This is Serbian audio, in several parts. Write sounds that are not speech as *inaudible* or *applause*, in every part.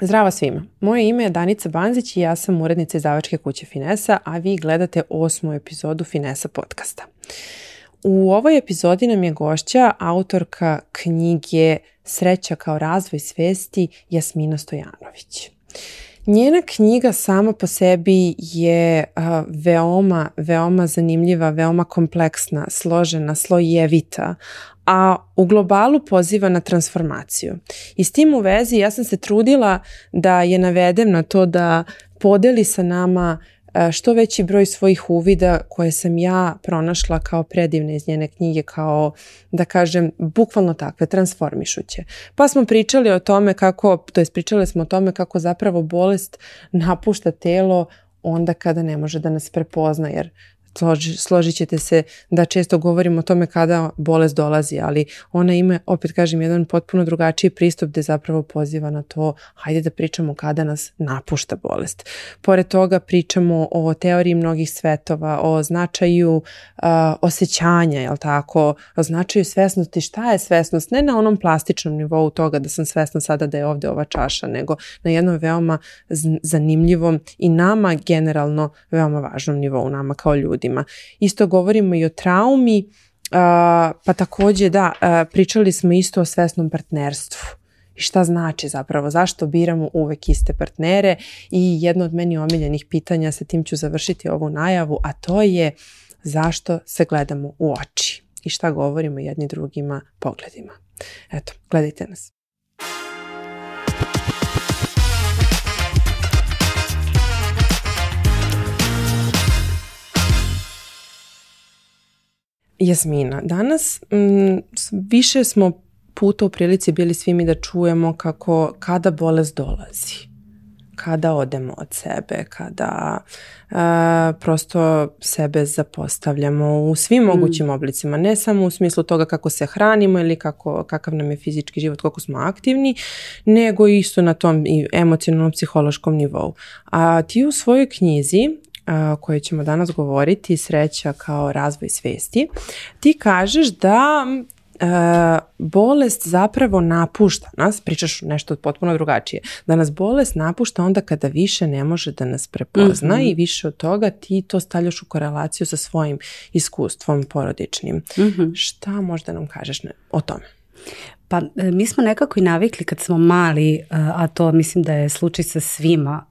Zdravo svima. Moje ime je Danica Banzić i ja sam urednica izdavačke kuće Finesa, a vi gledate osmu epizodu Finesa podcasta. U ovoj epizodi nam je gošća autorka knjige Sreća kao razvoj svesti Jasmina Stojanović. Njena knjiga sama po sebi je veoma, veoma zanimljiva, veoma kompleksna, složena, slojevita, a u globalu poziva na transformaciju. I s tim u vezi ja sam se trudila da je navedem na to da podeli sa nama e, što veći broj svojih uvida koje sam ja pronašla kao predivne iz njene knjige, kao da kažem bukvalno takve, transformišuće. Pa smo pričali o tome kako, to jest pričali smo o tome kako zapravo bolest napušta telo onda kada ne može da nas prepozna jer složit ćete se da često govorimo o tome kada bolest dolazi, ali ona ima, opet kažem, jedan potpuno drugačiji pristup gde zapravo poziva na to hajde da pričamo kada nas napušta bolest. Pored toga pričamo o teoriji mnogih svetova, o značaju a, osjećanja, jel tako, o značaju svesnosti, šta je svesnost, ne na onom plastičnom nivou toga da sam svesna sada da je ovde ova čaša, nego na jednom veoma zanimljivom i nama generalno veoma važnom nivou, nama kao ljudi ljudima. Isto govorimo i o traumi, pa također da, pričali smo isto o svesnom partnerstvu. I šta znači zapravo, zašto biramo uvek iste partnere i jedno od meni omiljenih pitanja, sa tim ću završiti ovu najavu, a to je zašto se gledamo u oči i šta govorimo jedni drugima pogledima. Eto, gledajte nas. Jasmina, danas mm, više smo puta u prilici bili svimi da čujemo kako kada bolest dolazi, kada odemo od sebe, kada prosto sebe zapostavljamo u svim mm. mogućim oblicima, ne samo u smislu toga kako se hranimo ili kakav nam je fizički život, koliko smo aktivni, nego isto na tom i emocionalnom, psihološkom nivou. A ti u svojoj knjizi o kojoj ćemo danas govoriti, sreća kao razvoj svesti, ti kažeš da bolest zapravo napušta nas, pričaš nešto potpuno drugačije, da nas bolest napušta onda kada više ne može da nas prepozna mhm. i više od toga ti to stavljaš u korelaciju sa svojim iskustvom porodičnim. Mm -hmm. Šta možda nam kažeš o tome? Pa e, mi smo nekako i navikli kad smo mali, e, a to mislim da je slučaj sa svima,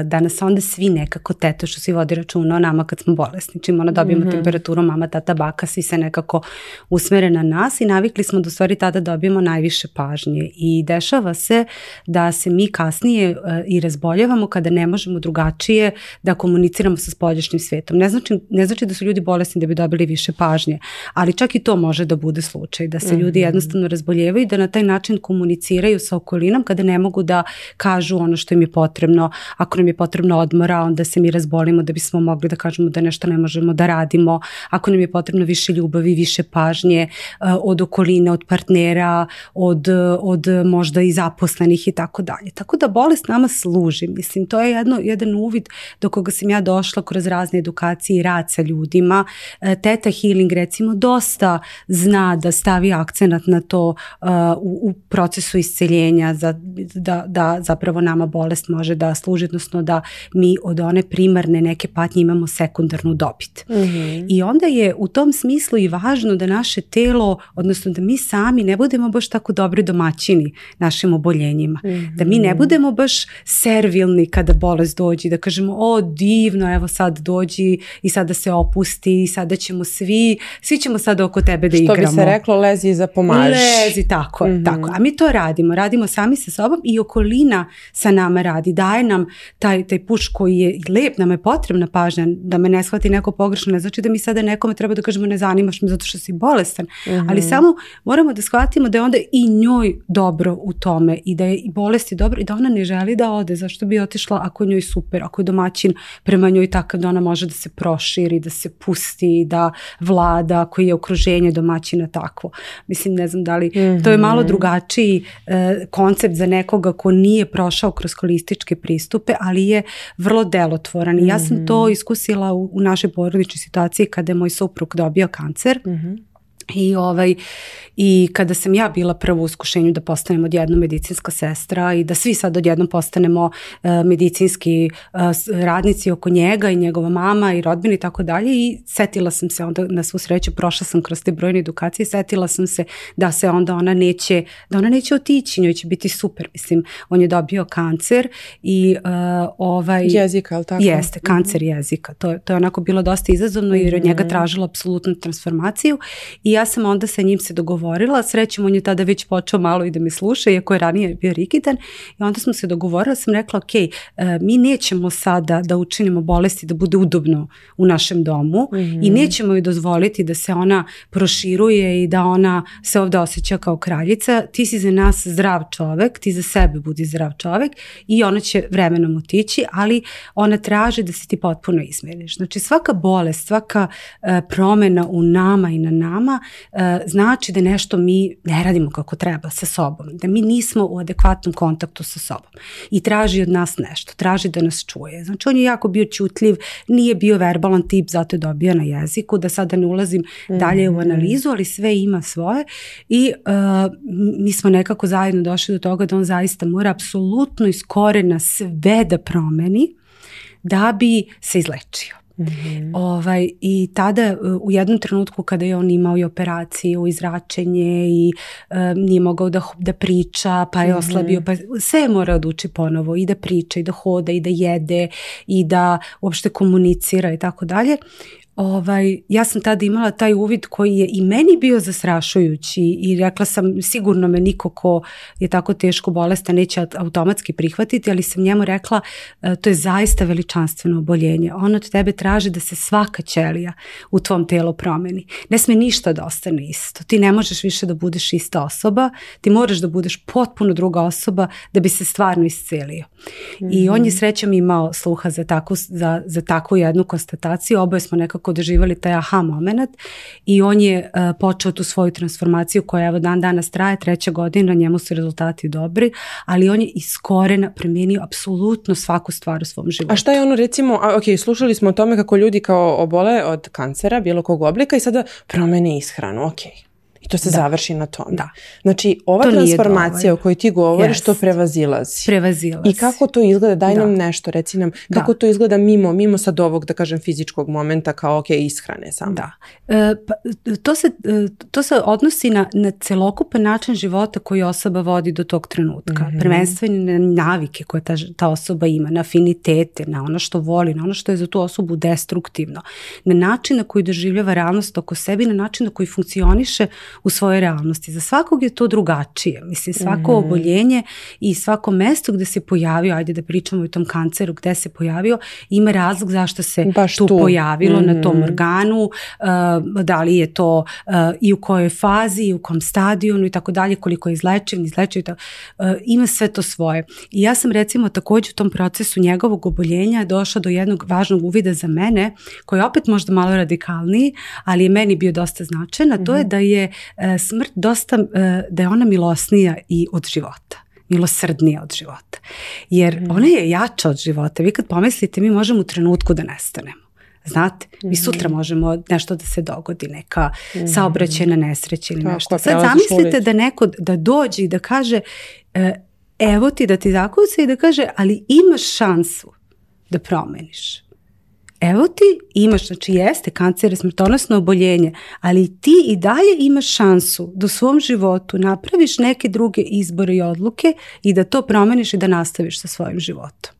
e, da nas onda svi nekako Teto što svi vodi računa o nama kad smo bolesni. Čim ona dobijemo mm temperaturu, mama, tata, baka, svi se nekako usmere na nas i navikli smo da u stvari tada dobijemo najviše pažnje. I dešava se da se mi kasnije i razboljevamo kada ne možemo drugačije da komuniciramo sa spolješnjim svijetom. Ne znači, ne znači da su ljudi bolesni da bi dobili više pažnje, ali čak i to može da bude slučaj, da se ljudi mhm. jednostavno razboljevaju i da na taj način komuniciraju sa okolinom kada ne mogu da kažu ono što im je potrebno. Ako nam je potrebno odmora, onda se mi razbolimo da bismo mogli da kažemo da nešto ne možemo da radimo. Ako nam je potrebno više ljubavi, više pažnje e, od okoline, od partnera, od, od možda i zaposlenih i tako dalje. Tako da bolest nama služi. Mislim, to je jedno, jedan uvid do koga sam ja došla kroz razne edukacije i rad sa ljudima. E, Teta Healing recimo dosta zna da stavi akcenat na to e, E, u, u procesu isceljenja da, da zapravo nama bolest može da služi, odnosno da mi od one primarne neke patnje imamo sekundarnu dobit. Mhm. I onda je u tom smislu i važno da naše telo, odnosno da mi sami ne budemo baš tako dobri domaćini našim oboljenjima. Mhm. Da mi ne budemo baš servilni kada bolest dođe, da kažemo o divno, evo sad dođi i sada se opusti i sada ćemo svi, svi ćemo sada oko tebe da igramo. Što bi se reklo, lezi za pomaž. Lezi, tako tako. Mhm. A mi to radimo, radimo sami sa sobom i okolina sa nama radi, daje nam taj, taj puš koji je Lijep, nam je potrebna pažnja, da me ne shvati neko pogrešno, ne znači da mi sada nekome treba da kažemo ne zanimaš me zato što si bolestan, ali mhm. samo moramo da shvatimo da je onda i njoj dobro u tome i da je i bolesti dobro i da ona ne želi da ode, zašto bi otišla ako je njoj super, ako je domaćin prema njoj takav da ona može da se proširi, da se pusti, da vlada, koji je okruženje domaćina takvo. Mislim, ne znam da li mhm. To je malo mhm. drugačiji e, koncept za nekoga ko nije prošao kroz holističke pristupe, ali je vrlo delotvoran. ja sam to mhm. iskusila u, u našoj porodičnoj situaciji kada je moj suprug dobio kancer. Mhm. I, ovaj, I kada sam ja bila prvo u iskušenju da postanem odjedno medicinska sestra i da svi sad odjedno postanemo e, medicinski e, radnici oko njega i njegova mama i rodbina i tako dalje i setila sam se onda na svu sreću, prošla sam kroz te brojne edukacije, setila sam se da se onda ona neće, da ona neće otići, njoj će biti super, mislim, on je dobio kancer i e, ovaj... Jezika, ali tako? Jeste, kancer mhm. jezika, to, to je onako bilo dosta izazovno jer od njega mhm. tražila apsolutnu transformaciju i ja sam onda sa njim se dogovorila, srećem on je tada već počeo malo i da me sluša, iako je ranije bio rigidan i onda smo se dogovorila, sam rekla ok, e, mi nećemo sada da učinimo bolesti da bude udobno u našem domu i mhm. nećemo joj dozvoliti da se ona proširuje i da ona se ovdje osjeća kao kraljica, ti si za nas zdrav čovek, ti za sebe budi zdrav čovek i ona će vremenom otići, ali ona traži da se ti potpuno izmeniš. Znači svaka bolest, svaka e, promjena u nama i na nama E, znači da nešto mi ne radimo kako treba sa sobom, da mi nismo u adekvatnom kontaktu sa sobom i traži od nas nešto, traži da nas čuje. Znači on je jako bio čutljiv, nije bio verbalan tip, zato je dobio na jeziku, da sada ne ulazim dalje u mhm. analizu, ali sve ima svoje i e, mi smo nekako zajedno došli do toga da on zaista mora apsolutno iz sve da promeni da bi se izlečio Mhm. Ovaj, I tada e, u jednom trenutku kada je on imao i operaciju i zračenje i e, nije mogao da, da priča pa je mm oslabio, pa sve je morao da ponovo i da priča i da hoda i da jede i da uopšte komunicira i tako dalje. Ovaj, ja sam tada imala taj uvid koji je i meni bio zastrašujući i rekla sam sigurno me niko ko je tako teško bolesta neće automatski prihvatiti, ali sam njemu rekla e, to je zaista veličanstveno oboljenje. Ono od tebe traži da se svaka ćelija u tvom telu promeni. Ne sme ništa da ostane isto. Ti ne možeš više da budeš ista osoba, ti moraš da budeš potpuno druga osoba da bi se stvarno iscelio. I on je mhm. srećom imao sluha za takvu, za, za takvu jednu konstataciju, oboje smo nekako nekako doživali taj aha moment i on je e, počeo tu svoju transformaciju koja evo dan danas traje, treća godina, njemu su rezultati dobri, ali on je iz korena promijenio apsolutno svaku stvar u svom životu. A šta je ono recimo, a, ok, slušali smo o tome kako ljudi kao obole od kancera, bilo kog oblika i sada promene ishranu, ok, i to se završi na tom. Da. Znači, ova transformacija o kojoj ti govoriš, to prevazilazi. Prevazilazi. I kako to izgleda? Daj da. nam nešto, reci nam. Kako to izgleda mimo, mimo sad ovog, da kažem, fizičkog momenta kao, ok, ishrane samo. Da. E, pa, to, se, e, to se odnosi na, na celokupan način života koji osoba vodi do tog trenutka. mm na navike koje ta, ta osoba ima, na afinitete, na ono što voli, na ono što je za tu osobu destruktivno, na način na koji doživljava realnost oko sebi, na način na koji funkcioniše u svojoj realnosti. Za svakog je to drugačije. Mislim, svako mhm. oboljenje i svako mesto gde se pojavio, ajde da pričamo o tom kanceru gde se pojavio, ima razlog zašto se Baš tu, pojavilo na tom mhm. organu, eh, da li je to eh, i u kojoj fazi, i u kom stadionu i tako dalje, koliko je izlečen eh, ima sve to svoje. I ja sam recimo također u tom procesu njegovog oboljenja došla do jednog važnog uvida za mene, koji je opet možda malo radikalniji, ali je meni bio dosta značajan, a to je mhm. da je E, smrt dosta, e, da je ona milosnija i od života milosrdnija od života. Jer mhm. ona je jača od života. Vi kad pomislite, mi možemo u trenutku da nestanemo. Znate, mi mhm. sutra možemo nešto da se dogodi, neka mhm. saobraćena nesreća ili nešto. Sad zamislite da neko da dođe i da kaže e, evo ti da ti zakuca i da kaže ali imaš šansu da promeniš evo ti imaš, znači jeste, kancer je smrtonosno oboljenje, ali ti i dalje imaš šansu da u svom životu napraviš neke druge izbore i odluke i da to promeniš i da nastaviš sa svojim životom.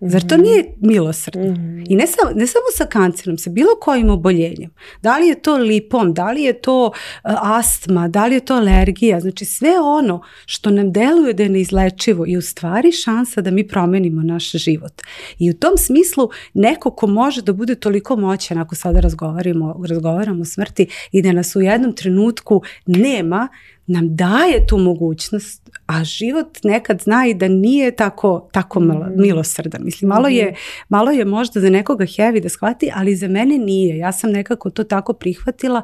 Zar to nije milosrdno? Mhm. I ne, ne samo sa kancerom, sa bilo kojim oboljenjem. Da li je to lipom, da li je to e, astma, da li je to alergija. Znači sve ono što nam deluje da je neizlečivo i u stvari šansa da mi promenimo naš život. I u tom smislu neko ko može da bude toliko moćan ako sada razgovaramo, razgovaramo o smrti i da nas u jednom trenutku nema nam daje tu mogućnost, a život nekad zna i da nije tako, tako mhm. milosrdan. Mislim, malo je, mhm. malo je možda za nekoga heavy da shvati, ali za mene nije. Ja sam nekako to tako prihvatila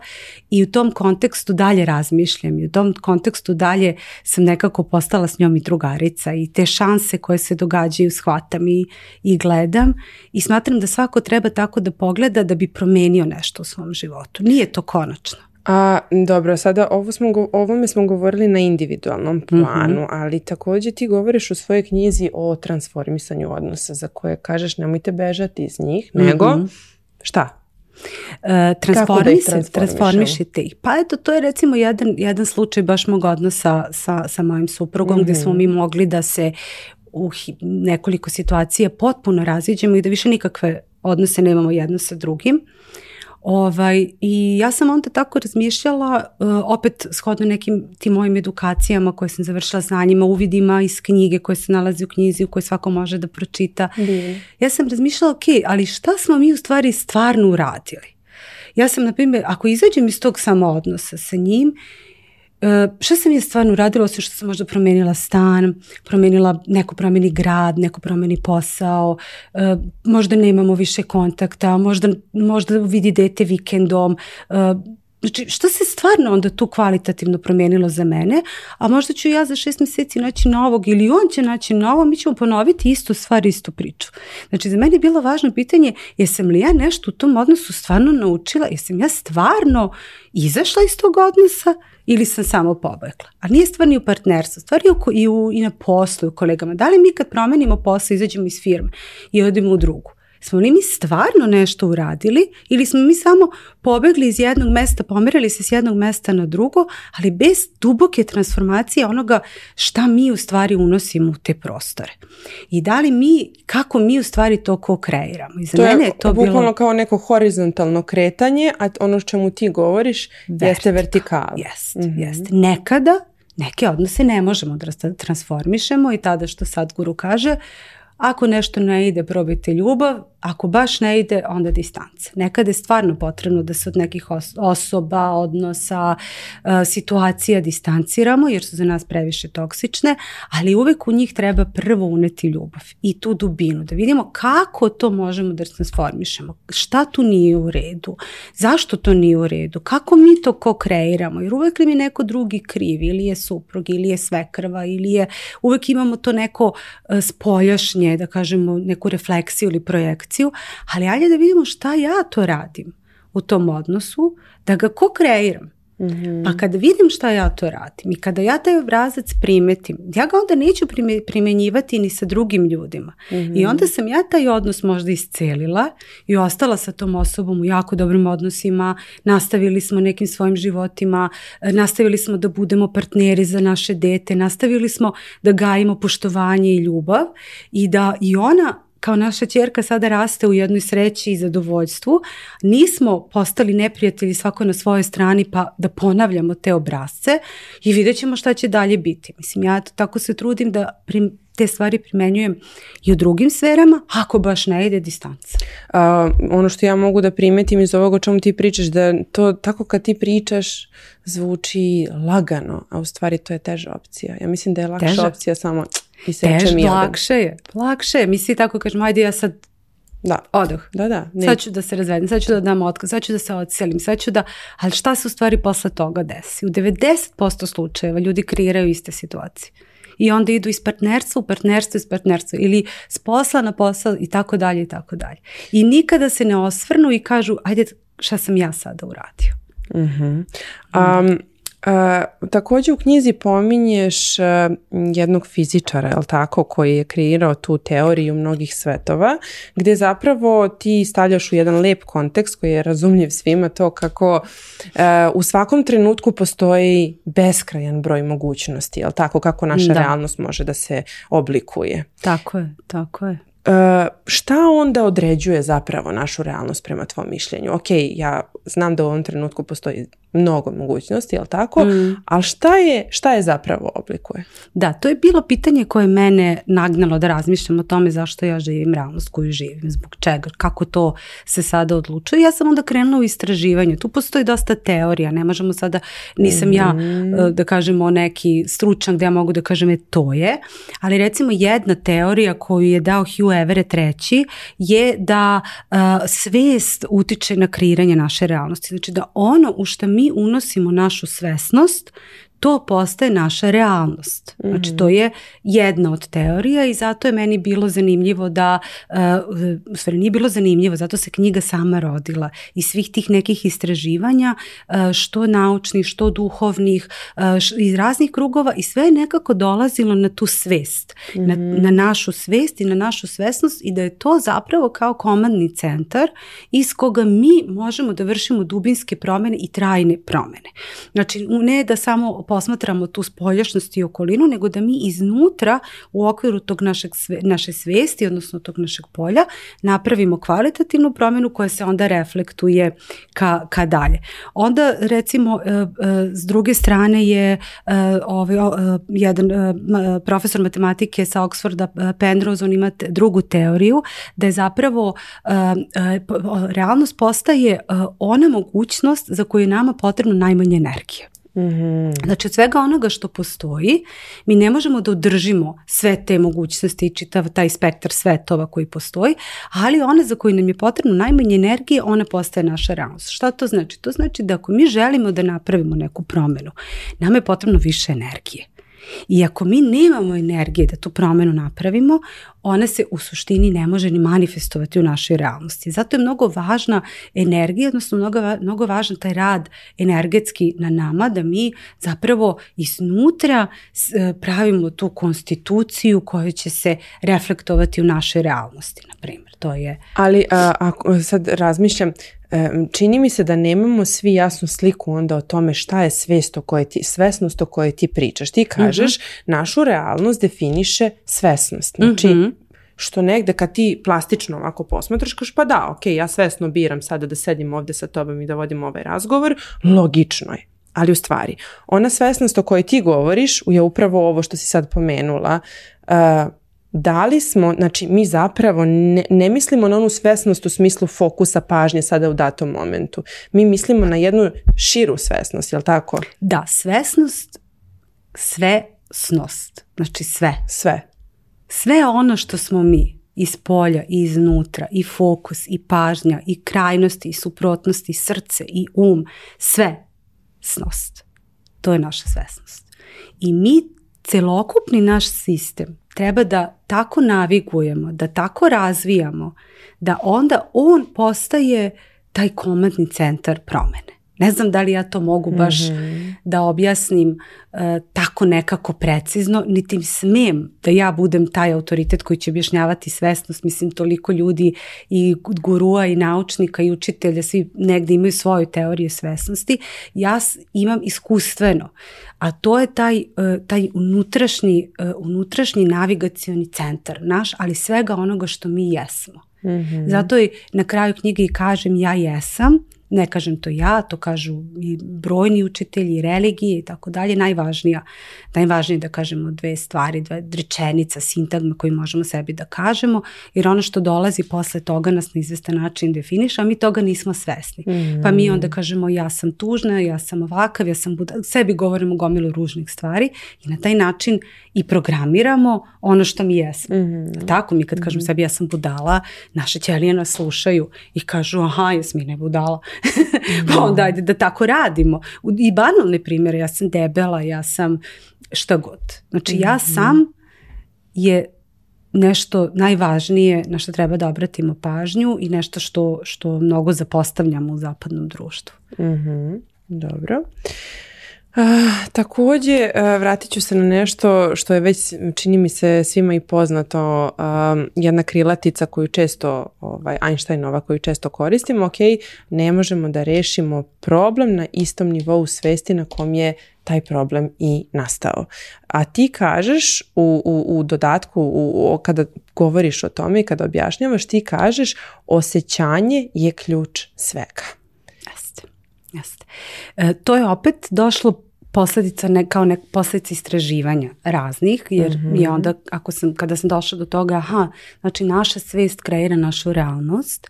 i u tom kontekstu dalje razmišljam i u tom kontekstu dalje sam nekako postala s njom i drugarica i te šanse koje se događaju shvatam i, i gledam i smatram da svako treba tako da pogleda da bi promenio nešto u svom životu. Nije to konačno. A, dobro, sada ovo smo, ovome smo govorili na individualnom mhm. planu, ali također ti govoriš u svojoj knjizi o transformisanju odnosa za koje kažeš nemojte bežati iz njih, mhm. šta? Uh, e, transformiš, transformišite ih. Pa eto, to je recimo jedan, jedan slučaj baš mog odnosa sa, sa mojim suprugom gdje smo mhm. mi mogli da se u nekoliko situacija potpuno raziđemo i da više nikakve odnose nemamo jedno sa drugim. Ovaj, I ja sam onda tako razmišljala, e, opet shodno nekim tim mojim edukacijama koje sam završila znanjima, uvidima iz knjige koje se nalazi u knjizi u kojoj svako može da pročita. Ja sam razmišljala, ok, ali šta smo mi u stvari stvarno uradili? Ja sam, na primjer, ako izađem iz tog samoodnosa sa njim E, što sam je stvarno radila, osim što sam možda promijenila stan, promijenila, neko promijeni grad, neko promijeni posao, e, možda nemamo više kontakta, možda, možda vidi dete vikendom, e, Znači, što se stvarno onda tu kvalitativno promijenilo za mene, a možda ću ja za šest mjeseci naći novog ili on će naći novo, mi ćemo ponoviti istu stvar, istu priču. Znači, za mene je bilo važno pitanje, jesam li ja nešto u tom odnosu stvarno naučila, jesam ja stvarno izašla iz tog odnosa ili sam samo pobegla. Ali nije stvar ni u partnerstvu, stvar je i, u, i na poslu, u kolegama. Da li mi kad promenimo posao, izađemo iz firme i odemo u drugu? Smo li mi stvarno nešto uradili ili smo mi samo pobegli iz jednog mesta, pomerili se s jednog mesta na drugo, ali bez duboke transformacije onoga šta mi u stvari unosimo u te prostore. I da li mi, kako mi u stvari to ko kreiramo. to mene je to bukvalno bilo... kao neko horizontalno kretanje, a ono čemu ti govoriš Vertika. jeste vertikalno. Mhm. Nekada neke odnose ne možemo da transformišemo i tada što sad guru kaže, ako nešto ne ide, probajte ljubav, ako baš ne ide, onda distance. Nekad je stvarno potrebno da se od nekih osoba, odnosa, e, situacija distanciramo jer su za nas previše toksične, ali uvek u njih treba prvo uneti ljubav i tu dubinu, da vidimo kako to možemo da transformišemo, šta tu nije u redu, zašto to nije u redu, kako mi to ko kreiramo, jer uvek mi mi neko drugi kriv, ili je suprug, ili je svekrva, ili je, uvek imamo to neko e, spoljašnje, da kažemo, neku refleksiju ili projekciju reakciju, ali ajde da vidimo šta ja to radim u tom odnosu, da ga ko kreiram. mm Pa kada vidim šta ja to radim i kada ja taj obrazac primetim, ja ga onda neću primjenjivati ni sa drugim ljudima. I mhm. onda sam ja taj odnos možda iscelila i ostala sa tom osobom u jako dobrim odnosima, nastavili smo nekim svojim životima, e, nastavili smo da budemo partneri za naše dete, nastavili smo da gajimo poštovanje i ljubav i da i ona kao naša čerka sada raste u jednoj sreći i zadovoljstvu, nismo postali neprijatelji svako na svojoj strani pa da ponavljamo te obrazce i vidjet ćemo šta će dalje biti. Mislim, ja to tako se trudim da te stvari primenjujem i u drugim sferama, ako baš ne ide distanca. ono što ja mogu da primetim iz ovoga o čemu ti pričaš, da to tako kad ti pričaš zvuči lagano, a u stvari to je teža opcija. Ja mislim da je lakša opcija samo Mislim, Tež, lakše je, lakše je. Mi svi tako kažemo, ajde ja sad da. odoh. Da, da. Sad ću da se razvedem, sad ću da dam otkaz, sad ću da se odselim, sad ću da... Ali šta se u stvari posle toga desi? U 90% slučajeva ljudi kreiraju iste situacije. I onda idu iz partnerstva u partnerstvo iz partnerstva ili s posla na posao i tako dalje i tako dalje. I nikada se ne osvrnu i kažu ajde šta sam ja sada uradio. Mhm. um, E, također u knjizi pominješ e, jednog fizičara, jel tako, koji je kreirao tu teoriju mnogih svetova, gdje zapravo ti stavljaš u jedan lep kontekst koji je razumljiv svima to kako e, u svakom trenutku postoji beskrajan broj mogućnosti, je tako, kako naša realnost može da se oblikuje. Tako je, tako je. E, šta onda određuje zapravo našu realnost prema tvom mišljenju? Ok, ja znam da u ovom trenutku postoji mnogo mogućnosti, jel tako? Mm. Ali šta je, šta je zapravo oblikuje? Da, to je bilo pitanje koje mene nagnalo da razmišljam o tome zašto ja živim realnost koju živim, zbog čega, kako to se sada odlučuje. Ja sam onda krenula u istraživanju Tu postoji dosta teorija, ne možemo sada, nisam ja mhm. e, da kažemo neki stručan gdje ja mogu da kažem je to je, ali recimo jedna teorija koju je dao Hugh Evere treći, je da uh, svijest utiče na kreiranje naše realnosti. Znači da ono u što mi unosimo našu svesnost to postaje naša realnost. Znači to mhm. je jedna od teorija i zato je meni bilo zanimljivo da, uh, u nije bilo zanimljivo, zato se knjiga sama rodila iz svih tih nekih istraživanja e, što naučnih, što duhovnih, e, iz raznih krugova i sve je nekako dolazilo na tu svest, na, mhm. na našu svijest i na našu svesnost i da je to zapravo kao komandni centar iz koga mi možemo da vršimo dubinske promene i trajne promene. Znači ne da samo posmatramo tu spoljašnost i okolinu, nego da mi iznutra u okviru tog naše svesti, odnosno tog našeg polja, napravimo kvalitativnu promenu koja se onda reflektuje ka, ka dalje. Onda recimo e, e, s druge strane je e, ovaj, jedan profesor matematike sa Oxforda Penrose, on ima drugu teoriju, da je zapravo realnost postaje ona mogućnost za koju je nama potrebno najmanje energije. Mm-hmm. Znači od svega onoga što postoji mi ne možemo da održimo sve te mogućnosti i čitav taj spektar svetova koji postoji, ali ona za koju nam je potrebno najmanje energije, ona postaje naša realnost. Šta to znači? To znači da ako mi želimo da napravimo neku promenu, nam je potrebno više energije. I ako mi nemamo energije da tu promenu napravimo, ona se u suštini ne može ni manifestovati u našoj realnosti. Zato je mnogo važna energija, odnosno mnogo, mnogo važan taj rad energetski na nama, da mi zapravo iznutra e, pravimo tu konstituciju koja će se reflektovati u našoj realnosti, na primjer. To je... Ali ako sad razmišljam, čini mi se da nemamo svi jasnu sliku onda o tome šta je svest o ti, svesnost o kojoj ti pričaš. Ti mhm. kažeš našu realnost definiše svesnost. Znači mhm. što negde kad ti plastično ovako posmatraš kaš pa da ok ja svesno biram sada da sedim ovdje sa tobom i da vodim ovaj razgovor logično je. Ali u stvari ona svesnost o kojoj ti govoriš je upravo ovo što si sad pomenula uh, da li smo, znači mi zapravo ne, ne mislimo na onu svesnost u smislu fokusa pažnje sada u datom momentu. Mi mislimo na jednu širu svesnost, jel tako? Da, svesnost, snost znači sve. Sve. Sve ono što smo mi iz polja i iznutra i fokus i pažnja i krajnosti i suprotnosti i srce i um, sve snost. To je naša svesnost. I mi celokupni naš sistem treba da tako navigujemo, da tako razvijamo, da onda on postaje taj komadni centar promene. Ne znam da li ja to mogu baš mhm. da objasnim e, tako nekako precizno, niti smijem da ja budem taj autoritet koji će objašnjavati svesnost. Mislim, toliko ljudi i gurua i naučnika i učitelja, svi negde imaju svoju teoriju svesnosti. Ja imam iskustveno, a to je taj, e, taj unutrašnji, uh, unutrašnji navigacioni centar naš, ali svega onoga što mi jesmo. Mhm. Zato i na kraju knjige i kažem ja jesam, ne kažem to ja, to kažu i brojni učitelji, religije i tako dalje, najvažnija, najvažnije da kažemo dve stvari, dve rečenica, sintagma koju možemo sebi da kažemo, jer ono što dolazi posle toga nas na izvestan način definiša, a mi toga nismo svesni. Pa mi onda mm. kažemo ja sam tužna, ja sam ovakav, ja sam buda, sebi govorimo gomilu ružnih stvari i na taj način i programiramo ono što mi jesmo. Mm-hmm. Tako mi kad kažemo mm. Mm-hmm. sebi ja sam budala, naše ćelije nas slušaju i kažu aha, ne budala. *laughs* pa onda da tako radimo. I banalni primjer, ja sam debela, ja sam šta god. Znači ja mhm. sam je nešto najvažnije na što treba da obratimo pažnju i nešto što, što mnogo zapostavljamo u zapadnom društvu. Mhm. Dobro. Ah, također, eh, vratit ću se na nešto što je već, čini mi se, svima i poznato, jedna krilatica koju često, ovaj, Einsteinova koju često koristimo, ok, ne možemo da rešimo problem na istom nivou svesti na kom je taj problem i nastao. A ti kažeš u, dodatku, kada govoriš o tome i kada objašnjavaš, ti kažeš osjećanje je ključ svega. Jeste. E, to je opet došlo posljedica ne, kao nek, posljedica istraživanja raznih, jer mm je onda ako sam, kada sam došla do toga, aha, znači naša svijest kreira našu realnost,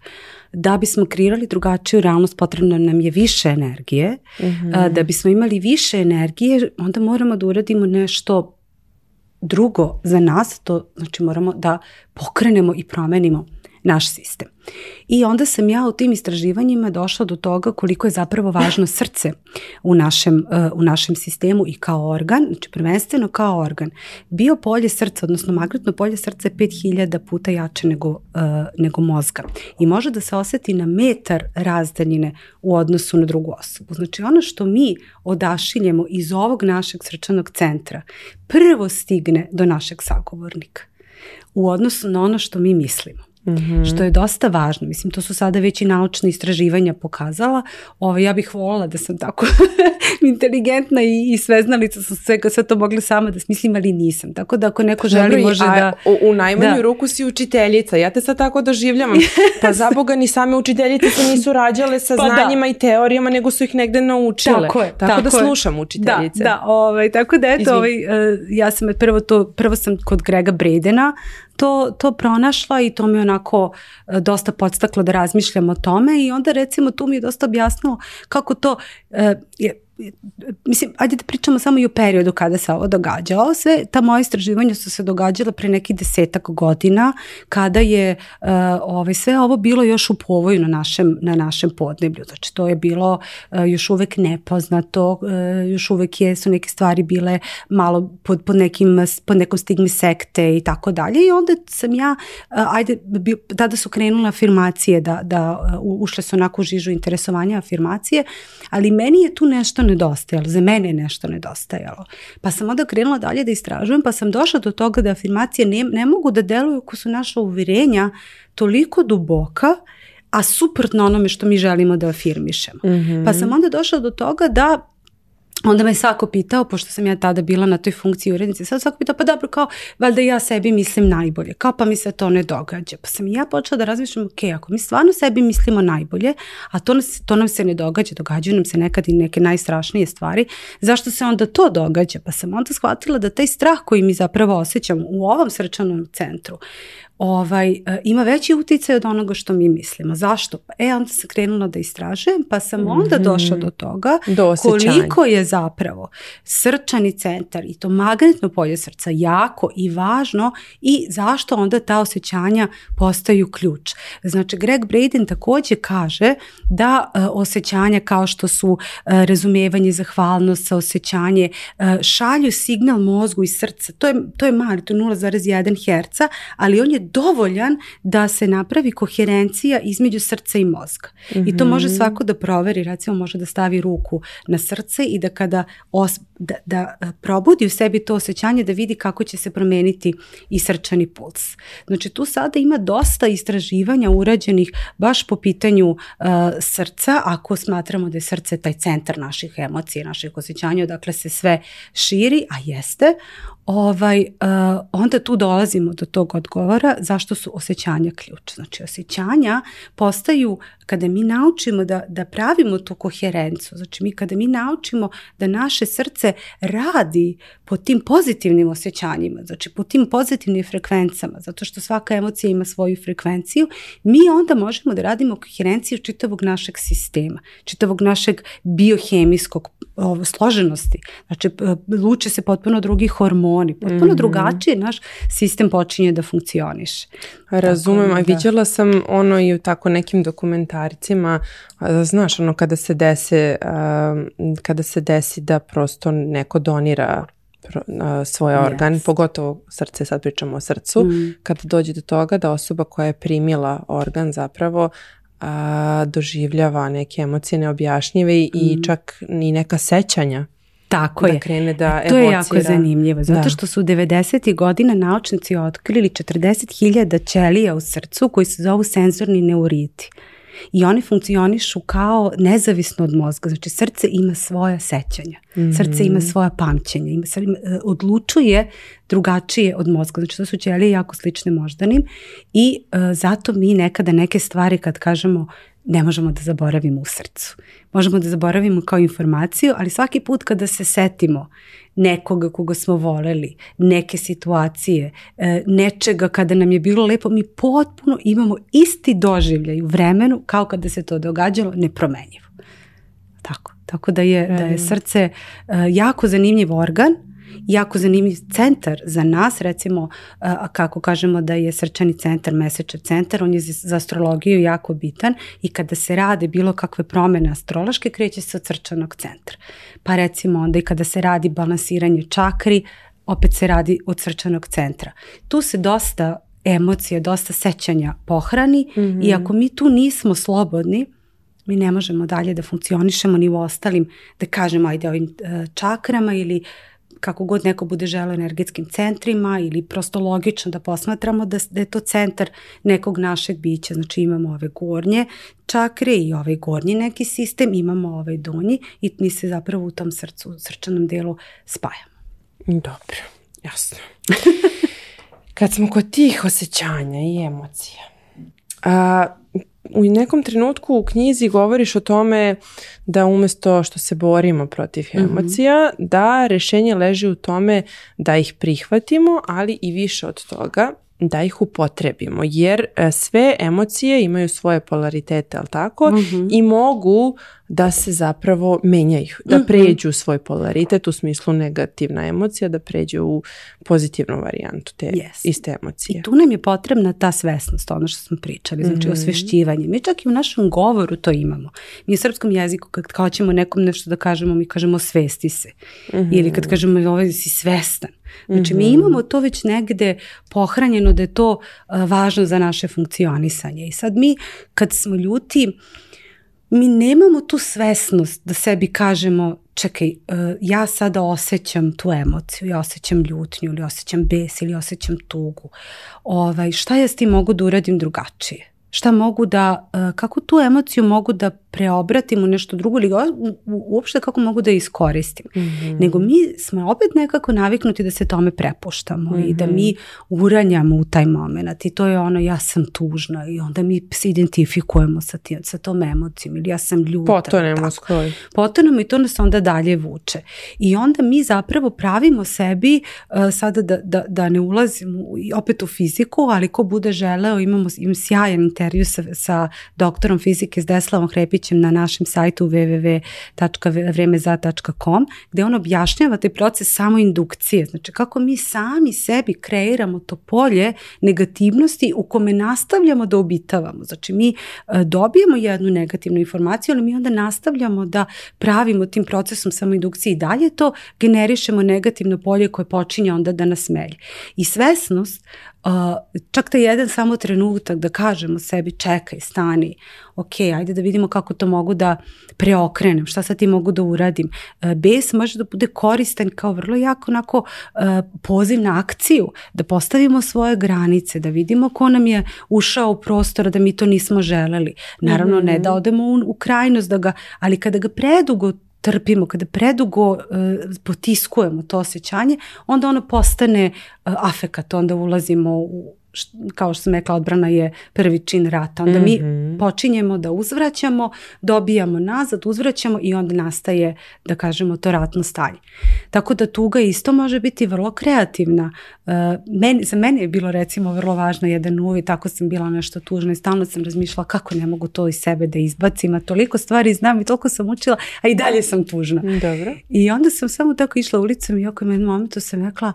da bismo kreirali drugačiju realnost potrebno nam je više energije, e, mhm. da bismo imali više energije, onda moramo da uradimo nešto drugo za nas, to znači moramo da pokrenemo i promenimo naš sistem. I onda sam ja u tim istraživanjima došla do toga koliko je zapravo važno srce u našem, e, u našem sistemu i kao organ, znači prvenstveno kao organ. Bio polje srca, odnosno magnetno polje srca je 5000 puta jače nego, e, nego mozga i može da se oseti na metar razdaljine u odnosu na drugu osobu. Znači ono što mi odašiljemo iz ovog našeg srčanog centra prvo stigne do našeg sagovornika u odnosu na ono što mi mislimo. Mhm. Što je dosta važno. Mislim, to su sada već i naučne istraživanja pokazala. Ovo, ovaj, ja bih volila da sam tako *laughs* inteligentna i, sveznalica, sam sve, sve to mogla sama da smislim, ali nisam. Tako da ako neko želi Dobro, može da... U, u najmanju da. ruku si učiteljica. Ja te sad tako doživljavam. *laughs* Pa za Boga ni same učiteljice se nisu rađale sa pa znanjima i teorijama, nego su ih negde naučile. Tako je. da slušam učiteljice. Da, da ovaj, tako da eto, ovaj, e, ja sam prvo to, prvo sam kod Grega Bredena to, to pronašla i to mi je onako e, dosta podstaklo da razmišljam o tome i onda recimo tu mi je dosta objasnilo kako to e, je mislim, ajde da pričamo samo i o periodu kada se ovo događalo. Sve ta moja istraživanja su se događala pre nekih desetak godina kada je e, ovaj, sve ovo bilo još u povoju na našem, na našem podneblju. Znači to je bilo e, još uvek nepoznato, e, još uvek je, su neke stvari bile malo pod, pod, nekim, pod nekom stigmi sekte i tako dalje i onda sam ja, uh, ajde, tada su krenule afirmacije da, da ušle su onako u žižu interesovanja afirmacije, ali meni je tu nešto nedostajalo, za mene je nešto nedostajalo. Pa sam onda krenula dalje da istražujem, pa sam došla do toga da afirmacije ne, ne mogu da deluju ako su naša uvjerenja toliko duboka a suprotno onome što mi želimo da afirmišemo. Mhm. Pa sam onda došla do toga da onda me svako pitao, pošto sam ja tada bila na toj funkciji urednice, sad svako pitao, pa dobro, kao, valjda ja sebi mislim najbolje, kao pa mi se to ne događa. Pa sam i ja počela da razmišljam, ok, ako mi stvarno sebi mislimo najbolje, a to, nas, to nam se ne događa, događaju nam se nekad i neke najstrašnije stvari, zašto se onda to događa? Pa sam onda shvatila da taj strah koji mi zapravo osjećam u ovom srčanom centru, ovaj, e, ima veći utjecaj od onoga što mi mislimo. Zašto? Pa, e, onda sam krenula da istražujem, pa sam mhm. onda došla do toga do koliko je zapravo srčani centar i to magnetno polje srca jako i važno i zašto onda ta osjećanja postaju ključ. Znači, Greg Braden također kaže da e, osjećanja kao što su uh, razumijevanje, zahvalnost, osjećanje, šalju signal mozgu i srca. To je, to je mali, to je 0,1 herca, ali on je dovoljan da se napravi koherencija između srca i mozga. I to može mhm. svako da proveri, recimo može da stavi ruku na srce i da kada da, da e, probudi u sebi to osjećanje da vidi kako će se promeniti i srčani puls. Znači tu sada ima dosta istraživanja urađenih baš po pitanju e, srca, ako smatramo da je srce taj centar naših emocija, naših osjećanja, dakle se sve širi, a jeste, ovaj, e, onda tu dolazimo do tog odgovora zašto su osjećanja ključ. Znači osjećanja postaju kada mi naučimo da, da pravimo tu koherencu, znači mi kada mi naučimo da naše srce radi po tim pozitivnim osjećanjima, znači po tim pozitivnim frekvencama, zato što svaka emocija ima svoju frekvenciju, mi onda možemo da radimo koherenciju čitavog našeg sistema, čitavog našeg biohemijskog složenosti. Znači e, luče se potpuno drugi hormoni, oni, potpuno mm naš sistem počinje da funkcioniš. Razumem, a vidjela sam ono i u tako nekim dokumentaricima, znaš, ono kada se desi, kada se desi da prosto neko donira svoj organ, pogotovo srce, sad pričamo o srcu, mm. kad dođe do toga da osoba koja je primila organ zapravo doživljava neke emocije neobjašnjive i mm. čak i neka sećanja tako je. krene da e, To je jako zanimljivo, zato što su u 90. godina naučnici otkrili 40.000 ćelija u srcu koji se zovu senzorni neuriti i oni funkcionišu kao nezavisno od mozga. Znači srce ima svoja sećanja, srce ima mhm. svoja pamćenja, ima, ima, e, odlučuje drugačije od mozga. Znači to su ćelije jako slične moždanim i e, zato mi nekada neke stvari kad kažemo ne možemo da zaboravimo u srcu. Možemo da zaboravimo kao informaciju, ali svaki put kada se setimo nekoga koga smo voleli, neke situacije, e, nečega kada nam je bilo lepo, mi potpuno imamo isti doživljaj u vremenu kao kada se to događalo, nepromenjivo. Tako, tako da je, da je srce e, jako zanimljiv organ, jako zanimljiv centar za nas, recimo kako kažemo da je srčani centar, mesečev centar, on je za astrologiju jako bitan i kada se rade bilo kakve promene astrološke, kreće se od srčanog centra. Pa recimo onda i kada se radi balansiranje čakri, opet se radi od srčanog centra. Tu se dosta emocije, dosta sećanja pohrani i mhm. ako mi tu nismo slobodni, mi ne možemo dalje da funkcionišemo ni u ostalim, da kažemo ajde ovim e, čakrama ili kako god neko bude želeo energetskim centrima ili prosto logično da posmatramo da, da je to centar nekog našeg bića. Znači imamo ove gornje čakre i ovaj gornji neki sistem, imamo ovaj donji i mi se zapravo u tom srcu, srčanom delu spajamo. Dobro, jasno. *laughs* Kad smo kod tih osjećanja i emocija, a, u nekom trenutku u knjizi govoriš o tome da umjesto što se borimo protiv mhm. emocija, da rješenje leži u tome da ih prihvatimo, ali i više od toga da ih upotrebimo jer e, sve emocije imaju svoje polaritete, ali tako? Mhm. I mogu da se zapravo menjaju, da mhm. pređu svoj polaritet u smislu negativna emocija, da pređu u pozitivnu varijantu te iste emocije. I tu nam je potrebna ta svesnost, ono što smo pričali, znači mm osvešćivanje. Mi čak i u našem govoru to imamo. Mi u srpskom jeziku kad hoćemo nekom nešto da kažemo, mi kažemo svesti se. Mhm. Ili kad kažemo ovaj si svestan. Znači, mi mhm. imamo to već negde pohranjeno da je to e, važno za naše funkcionisanje. I sad mi, kad smo ljuti, mi nemamo tu svesnost da sebi kažemo čekaj, e, ja sada osjećam tu emociju, ja osjećam ljutnju ili osjećam bes ili osjećam tugu. Ovaj, šta ja s tim mogu da uradim drugačije? Šta mogu da, e, kako tu emociju mogu da preobratim u nešto drugo ili uopšte kako mogu da iskoristim. Mhm. Nego mi smo opet nekako naviknuti da se tome prepuštamo i da mhm. mi uranjamo u taj moment i to je ono ja sam tužna i onda mi se identifikujemo sa, sa tom emocijom ili ja sam ljuta. Potonemo Potonemo i to nas onda dalje vuče. I onda mi zapravo pravimo sebi e, sada da, da, da ne ulazimo u, opet u fiziku, ali ko bude želeo imamo im sjajan intervju sa, sa doktorom fizike s Deslavom Hrepić na našem sajtu www.vremeza.com gde on objašnjava taj proces samoindukcije. znači kako mi sami sebi kreiramo to polje negativnosti u kome nastavljamo da obitavamo. Znači mi e, dobijemo jednu negativnu informaciju, ali mi onda nastavljamo da pravimo tim procesom samoindukcije i dalje to generišemo negativno polje koje počinje onda da nas melje. I svesnost čak taj jedan samo trenutak da kažemo sebi čekaj, stani, ok, ajde da vidimo kako to mogu da preokrenem, šta sad ti mogu da uradim. E, bes može da bude koristan kao vrlo jako onako e, poziv na akciju, da postavimo svoje granice, da vidimo ko nam je ušao u prostor, da mi to nismo želeli. Naravno, ne mhm. da odemo u, u krajnost, da ga, ali kada ga predugo trpimo, kada predugo e, potiskujemo to osjećanje, onda ono postane e, afekat, onda ulazimo u kao što sam rekla, odbrana je prvi čin rata. Onda mi mhm. počinjemo da uzvraćamo, dobijamo nazad, uzvraćamo i onda nastaje, da kažemo, to ratno stanje. Tako da tuga isto može biti vrlo kreativna. E, meni, za mene je bilo recimo vrlo važno jedan uvi, tako sam bila nešto tužna i stalno sam razmišljala kako ne mogu to iz sebe da izbacim, a toliko stvari znam i toliko sam učila, a i dalje sam tužna. Dobro. I onda sam samo tako išla ulicom i oko jednom momentu sam rekla,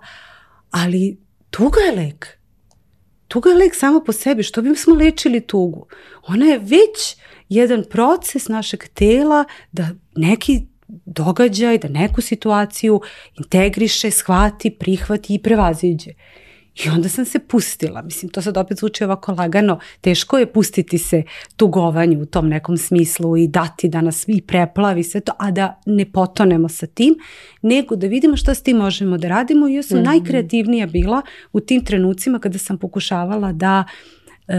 ali tuga je lek Tuga je lek samo po sebi, što bi smo lečili tugu? Ona je već jedan proces našeg tela da neki događaj, da neku situaciju integriše, shvati, prihvati i prevaziđe. I onda sam se pustila. Mislim, to sad opet zvuči ovako lagano. Teško je pustiti se tugovanju u tom nekom smislu i dati da nas i preplavi sve to, a da ne potonemo sa tim, nego da vidimo što s tim možemo da radimo. I ja sam mhm. najkreativnija bila u tim trenucima kada sam pokušavala da e,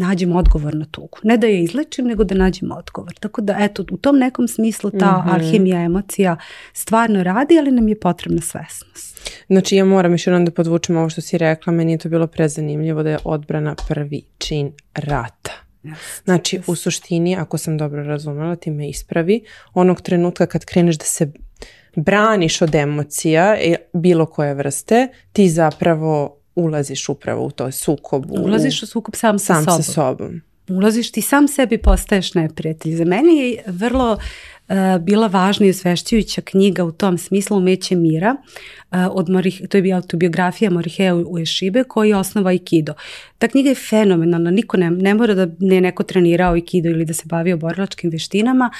nađem odgovor na tugu. Ne da je izlečim, nego da nađem odgovor. Tako da, eto, u tom nekom smislu ta mm alhemija emocija stvarno radi, ali nam je potrebna svesnost. Znači ja moram još jednom da podvučem ovo što si rekla, meni je to bilo prezanimljivo da je odbrana prvi čin rata. Znači u suštini, ako sam dobro razumela, ti me ispravi, onog trenutka kad kreneš da se braniš od emocija e, bilo koje vrste, ti zapravo ulaziš upravo u to sukob. Ulaziš u sukob sam, sam sa sobom. Ulaziš ti sam sebi postaješ neprijatelj. Za meni je vrlo E, bila važna i osvešćujuća knjiga u tom smislu Umeće mira, e, od to je bio autobiografija u Ueshibe koji je osnova Aikido. Ta knjiga je fenomenalna, niko ne, mora da ne neko trenirao Ikido ili da se bavio borilačkim veštinama.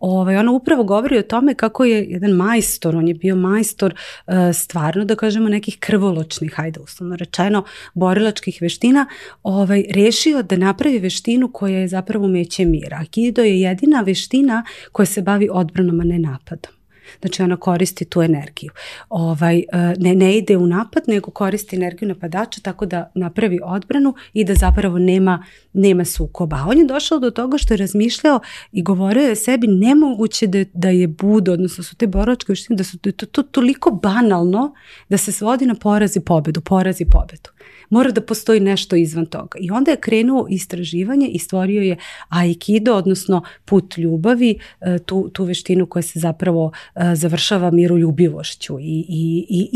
Ovaj, ona upravo govori o tome kako je jedan majstor, on je bio majstor e, stvarno da kažemo nekih krvoločnih, hajde uslovno rečeno, borilačkih veština, ovaj, rešio da napravi veštinu koja je zapravo umeće mira. Aikido je jedina veština koja se bavi bavi odbranom, a ne napadom. Znači ona koristi tu energiju. Ovaj, e, ne, ne ide u napad, nego koristi energiju napadača tako da napravi odbranu i da zapravo nema, nema sukoba. A on je došao do toga što je razmišljao i govorio je sebi nemoguće da, da je budo, odnosno su te boročke, da su to, to, to toliko banalno da se svodi na porazi i pobedu, poraz i pobedu mora da postoji nešto izvan toga. I onda je krenuo istraživanje i stvorio je aikido, odnosno put ljubavi, e, tu, tu veštinu koja se zapravo e, završava miroljubivošću i, i,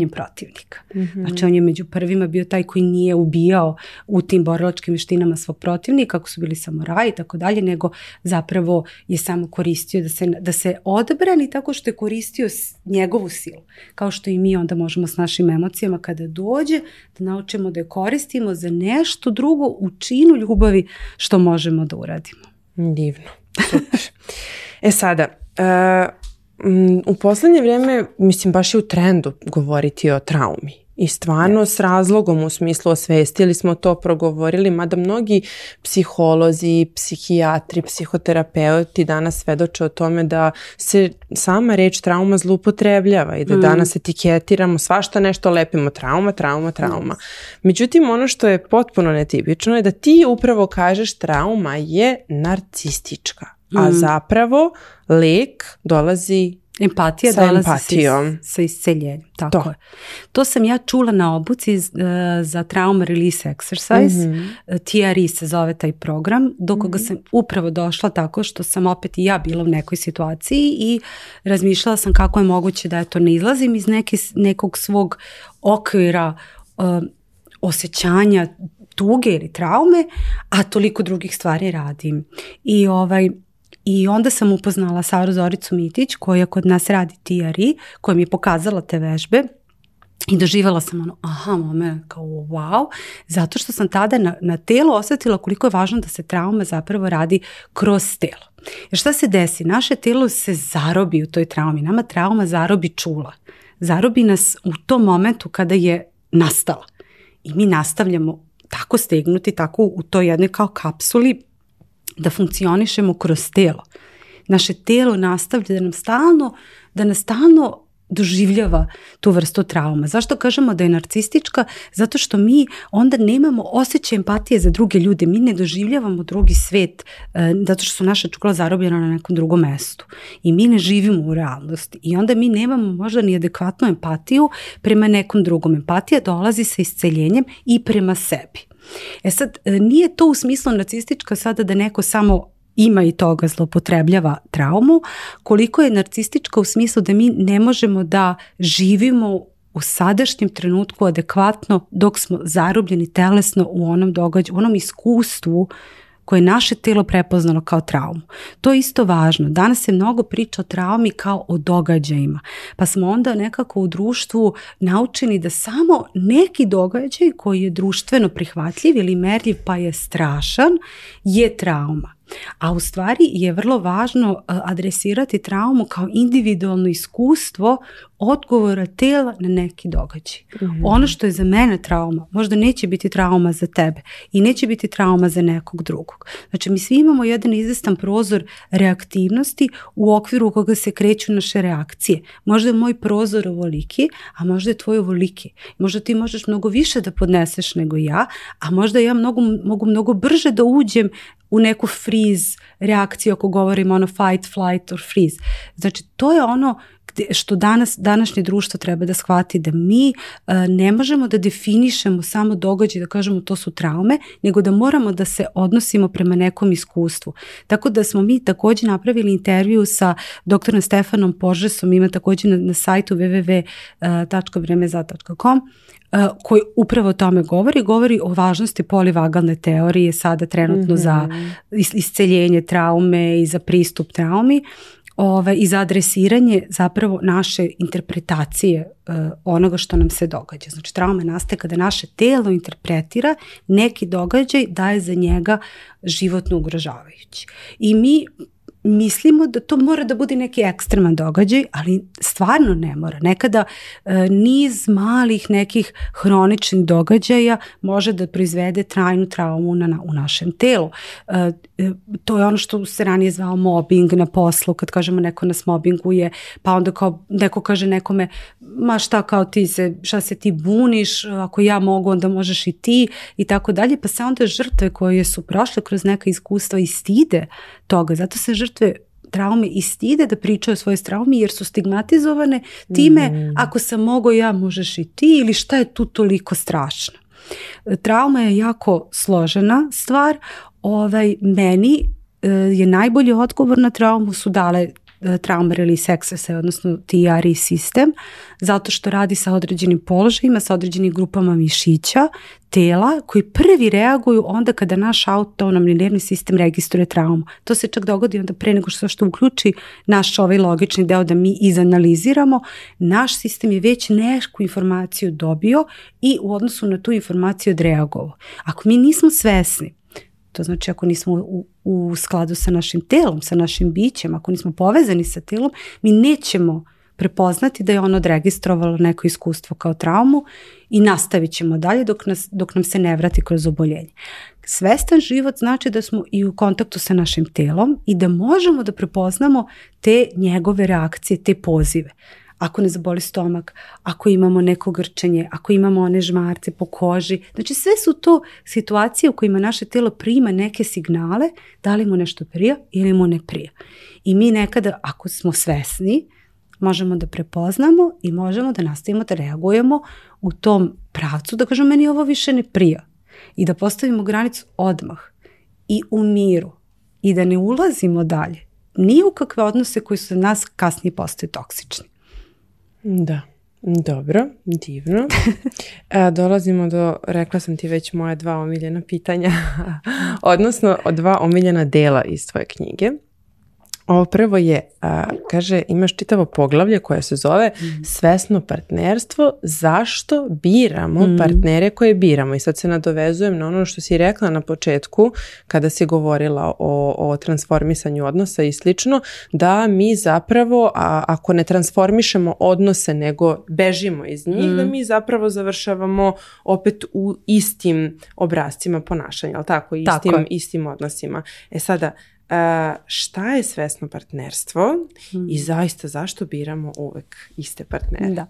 i protivnika. Mm Znači on je među prvima bio taj koji nije ubijao u tim borilačkim veštinama svog protivnika, kako su bili samuraji i tako dalje, nego zapravo je samo koristio da se, da se odbrani tako što je koristio njegovu silu. Kao što i mi onda možemo s našim emocijama kada do dođe, da naučimo da je koristimo za nešto drugo u činu ljubavi što možemo da uradimo. Divno. *laughs* e sada, uh, u poslednje vrijeme, mislim, baš je u trendu govoriti o traumi i stvarno s razlogom u smislu osvestili smo to, progovorili, mada mnogi psiholozi, psihijatri, psihoterapeuti danas svedoče o tome da se sama reč trauma zloupotrebljava i da mm. danas etiketiramo svašta nešto lepimo, trauma, trauma, trauma. Međutim, ono što je potpuno netipično je da ti upravo kažeš trauma je narcistička, a mm. zapravo lek dolazi Empatija sa dolazi empatijom. sa isceljenjem. Tako to. je. To sam ja čula na obuci e, za Trauma Release Exercise. Mm-hmm. se zove taj program, do koga mhm. sam upravo došla tako što sam opet i ja bila u nekoj situaciji i razmišljala sam kako je moguće da to ne izlazim iz nekog svog okvira e, osjećanja tuge ili traume, a toliko drugih stvari radim. I ovaj i onda sam upoznala Saru Zoricu Mitić koja kod nas radi TRI, koja mi je pokazala te vežbe. I doživjela sam ono, aha, moment, kao wow, zato što sam tada na, na telu osjetila koliko je važno da se trauma zapravo radi kroz telo. Jer šta se desi? Naše telo se zarobi u toj traumi. Nama trauma zarobi čula. Zarobi nas u tom momentu kada je nastala. I mi nastavljamo tako stegnuti, tako u toj jednoj kao kapsuli da funkcionišemo kroz telo. Naše telo nastavlja da nam stalno, da nas stalno doživljava tu vrstu trauma. Zašto kažemo da je narcistička? Zato što mi onda nemamo osjećaj empatije za druge ljude. Mi ne doživljavamo drugi svet e, zato što su naša čukla zarobljena na nekom drugom mestu. I mi ne živimo u realnosti. I onda mi nemamo možda ni adekvatnu empatiju prema nekom drugom. Empatija dolazi sa isceljenjem i prema sebi. E sad, e, nije to u smislu nacistička sada da neko samo ima i toga zlopotrebljava traumu, koliko je narcistička u smislu da mi ne možemo da živimo u sadašnjem trenutku adekvatno dok smo zarobljeni telesno u onom događaju, u onom iskustvu koje je naše tijelo prepoznalo kao traumu. To je isto važno. Danas se mnogo priča o traumi kao o događajima. Pa smo onda nekako u društvu naučeni da samo neki događaj koji je društveno prihvatljiv ili merljiv pa je strašan je trauma. A u stvari je vrlo važno eh, adresirati traumu kao individualno iskustvo odgovora tela na neki događaj. Mhm. Ono što je za mene trauma, možda neće biti trauma za tebe i neće biti trauma za nekog drugog. Znači, mi svi imamo jedan izvestan prozor reaktivnosti u okviru koga se kreću naše reakcije. Možda je moj prozor ovoliki, a možda je tvoj ovoliki. Možda ti možeš mnogo više da podneseš nego ja, a možda ja mnogo, mogu mnogo brže da uđem u neku freeze reakciju ako govorimo ono fight, flight or freeze. Znači, to je ono što danas, današnje društvo treba da shvati da mi e, ne možemo da definišemo samo događaj, da kažemo to su traume, nego da moramo da se odnosimo prema nekom iskustvu. Tako da smo mi takođe napravili intervju sa doktorom Stefanom Požesom, ima takođe na, na sajtu www.vremeza.com e, koji upravo o tome govori, govori o važnosti polivagalne teorije sada trenutno za mhm. isceljenje traume i za pristup traumi ove i za adresiranje zapravo naše interpretacije e, onoga što nam se događa. Znači trauma nastaje kada naše telo interpretira neki događaj da je za njega životno ugrožavajući. I mi mislimo da to mora da bude neki ekstreman događaj, ali stvarno ne mora. Nekada e, niz malih nekih hroničnih događaja može da proizvede trajnu traumu na, u našem telu. E, e, to je ono što se ranije zvao mobbing na poslu, kad kažemo neko nas mobbinguje, pa onda kao neko kaže nekome, ma šta kao ti se, šta se ti buniš, ako ja mogu onda možeš i ti i tako dalje, pa se onda žrtve koje su prošle kroz neka iskustva i stide toga, zato se žrtve žrtve traume i stide da pričaju o svojoj traumi jer su stigmatizovane time mm. ako sam mogao ja možeš i ti ili šta je tu toliko strašno. Trauma je jako složena stvar. Ovaj, meni eh, je najbolji odgovor na traumu su dale E, Trauma Release Access, odnosno TRI sistem, zato što radi sa određenim položajima, sa određenim grupama mišića, tela koji prvi reaguju onda kada naš autonomni nervni sistem registruje traumu. To se čak dogodi onda pre nego što, što uključi naš ovaj logični deo da mi izanaliziramo, naš sistem je već nešku informaciju dobio i u odnosu na tu informaciju odreagovao. Ako mi nismo svesni to znači ako nismo u, u skladu sa našim telom, sa našim bićem, ako nismo povezani sa telom, mi nećemo prepoznati da je ono odregistrovalo neko iskustvo kao traumu i nastavit ćemo dalje dok, nas, dok nam se ne vrati kroz oboljenje. Svestan život znači da smo i u kontaktu sa našim telom i da možemo da prepoznamo te njegove reakcije, te pozive ako ne zaboli stomak, ako imamo neko grčenje, ako imamo one žmarce po koži. Znači sve su to situacije u kojima naše telo prima neke signale da li mu nešto prija ili mu ne prija. I mi nekada, ako smo svesni, možemo da prepoznamo i možemo da nastavimo da reagujemo u tom pravcu da kažemo meni ovo više ne prija i da postavimo granicu odmah i u miru i da ne ulazimo dalje ni u kakve odnose koji su nas kasnije postaju toksični. Da. Dobro, divno. *laughs* E, dolazimo do, rekla sam ti već, moja dva omiljena pitanja, *laughs* odnosno dva omiljena dela iz tvoje knjige. Ovo prvo je, kaže, imaš čitavo poglavlje koje se zove mm. svesno partnerstvo, zašto biramo mhm. partnere koje biramo. I sad se nadovezujem na ono što si rekla na početku kada si govorila o, transformisanju odnosa i slično, da mi zapravo, ako ne transformišemo odnose nego bežimo iz njih, da mhm. mi zapravo završavamo opet u istim obrazcima ponašanja, ali tako, istim, tako. istim odnosima. E sada, šta je svesno partnerstvo i hmm. zaista zašto biramo uvek iste partnere? Da.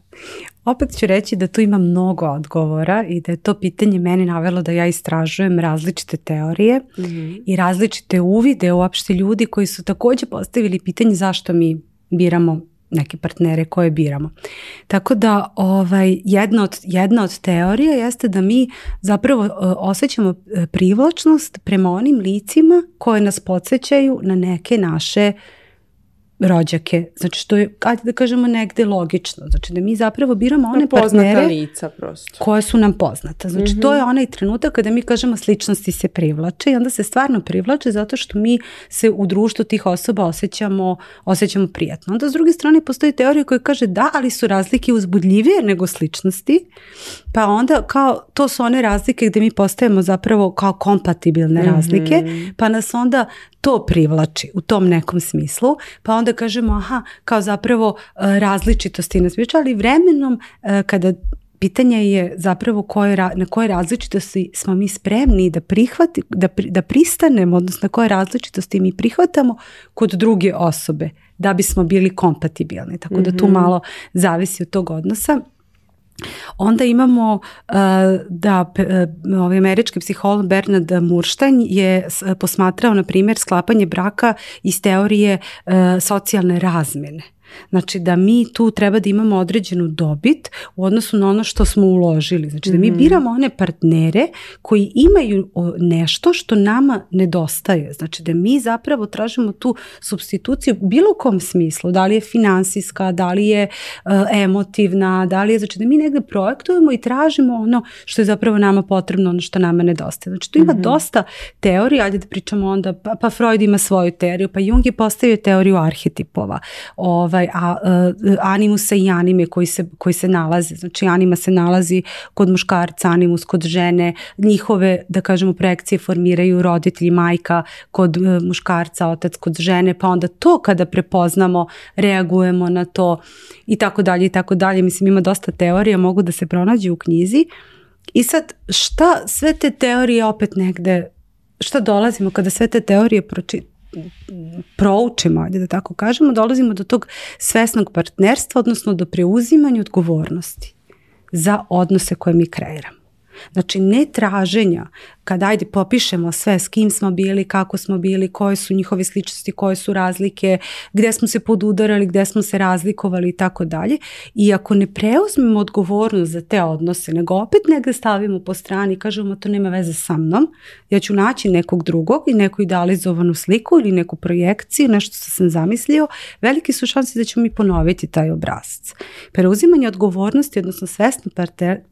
Opet ću reći da tu ima mnogo odgovora i da je to pitanje meni navelo da ja istražujem različite teorije mhm. i različite uvide uopšte ljudi koji su takođe postavili pitanje zašto mi biramo neke partnere koje biramo. Tako da ovaj, jedna, od, jedna od teorija jeste da mi zapravo e, osjećamo e, privlačnost prema onim licima koje nas podsjećaju na neke naše rođake. Znači što je, ajde da kažemo, negde logično. Znači da mi zapravo biramo one partnere lica koje su nam poznata. Znači to je mhm. onaj trenutak kada mi kažemo sličnosti se privlače i onda se stvarno privlače zato što mi se u društvu tih osoba osjećamo, osjećamo prijatno. Onda s druge strane postoji teorija koja kaže da, ali su razlike uzbudljivije nego sličnosti. Pa onda kao to su one razlike gde mi postajemo zapravo kao kompatibilne razlike, mhm. pa nas onda to privlači u tom nekom smislu. Pa onda onda kažemo aha, kao zapravo e, različitosti nas ali vremenom e, kada pitanje je zapravo koje, na koje različitosti smo mi spremni da, prihvati, da, da pristanemo, odnosno na koje različitosti mi prihvatamo kod druge osobe da bismo bili kompatibilni. Tako da tu mhm. malo zavisi od tog odnosa. Onda imamo e, da e, ovaj američki psiholog Bernard Murštajn je posmatrao na primjer sklapanje braka iz teorije e, socijalne razmjene. Znači da mi tu treba da imamo određenu dobit u odnosu na ono što smo uložili. Znači da mi mhm. biramo one partnere koji imaju nešto što nama nedostaje. Znači da mi zapravo tražimo tu substituciju u bilo kom smislu. Da li je finansijska, da li je e, emotivna, da li je... Znači da mi negde projektujemo i tražimo ono što je zapravo nama potrebno, ono što nama nedostaje. Znači tu ima mhm. dosta teorija, ajde da pričamo onda, pa, pa Freud ima svoju teoriju, pa Jung je postavio teoriju arhetipova. Ovaj, ovaj a, e, animusa i anime koji se, nalazi se nalaze. Znači anima se nalazi kod muškarca, animus kod žene, njihove, da kažemo, projekcije formiraju roditelji, majka kod e, muškarca, otac kod žene, pa onda to kada prepoznamo, reagujemo na to i tako dalje i tako dalje. Mislim, ima dosta teorija, mogu da se pronađu u knjizi. I sad, šta sve te teorije opet negde, šta dolazimo kada sve te teorije pročitamo? proučimo, da tako kažemo, dolazimo do tog svesnog partnerstva, odnosno do preuzimanja odgovornosti za odnose koje mi kreiramo. Znači, ne traženja kad ajde popišemo sve s kim smo bili, kako smo bili, koje su njihove sličnosti, koje su razlike, gdje smo se podudarali, gdje smo se razlikovali i tako dalje. I ako ne preuzmemo odgovornost za te odnose, nego opet negdje stavimo po strani i kažemo to nema veze sa mnom, ja ću naći nekog drugog i neku idealizovanu sliku ili neku projekciju, nešto što sam zamislio, velike su šanse da ćemo mi ponoviti taj obrazac. Preuzimanje odgovornosti, odnosno svesno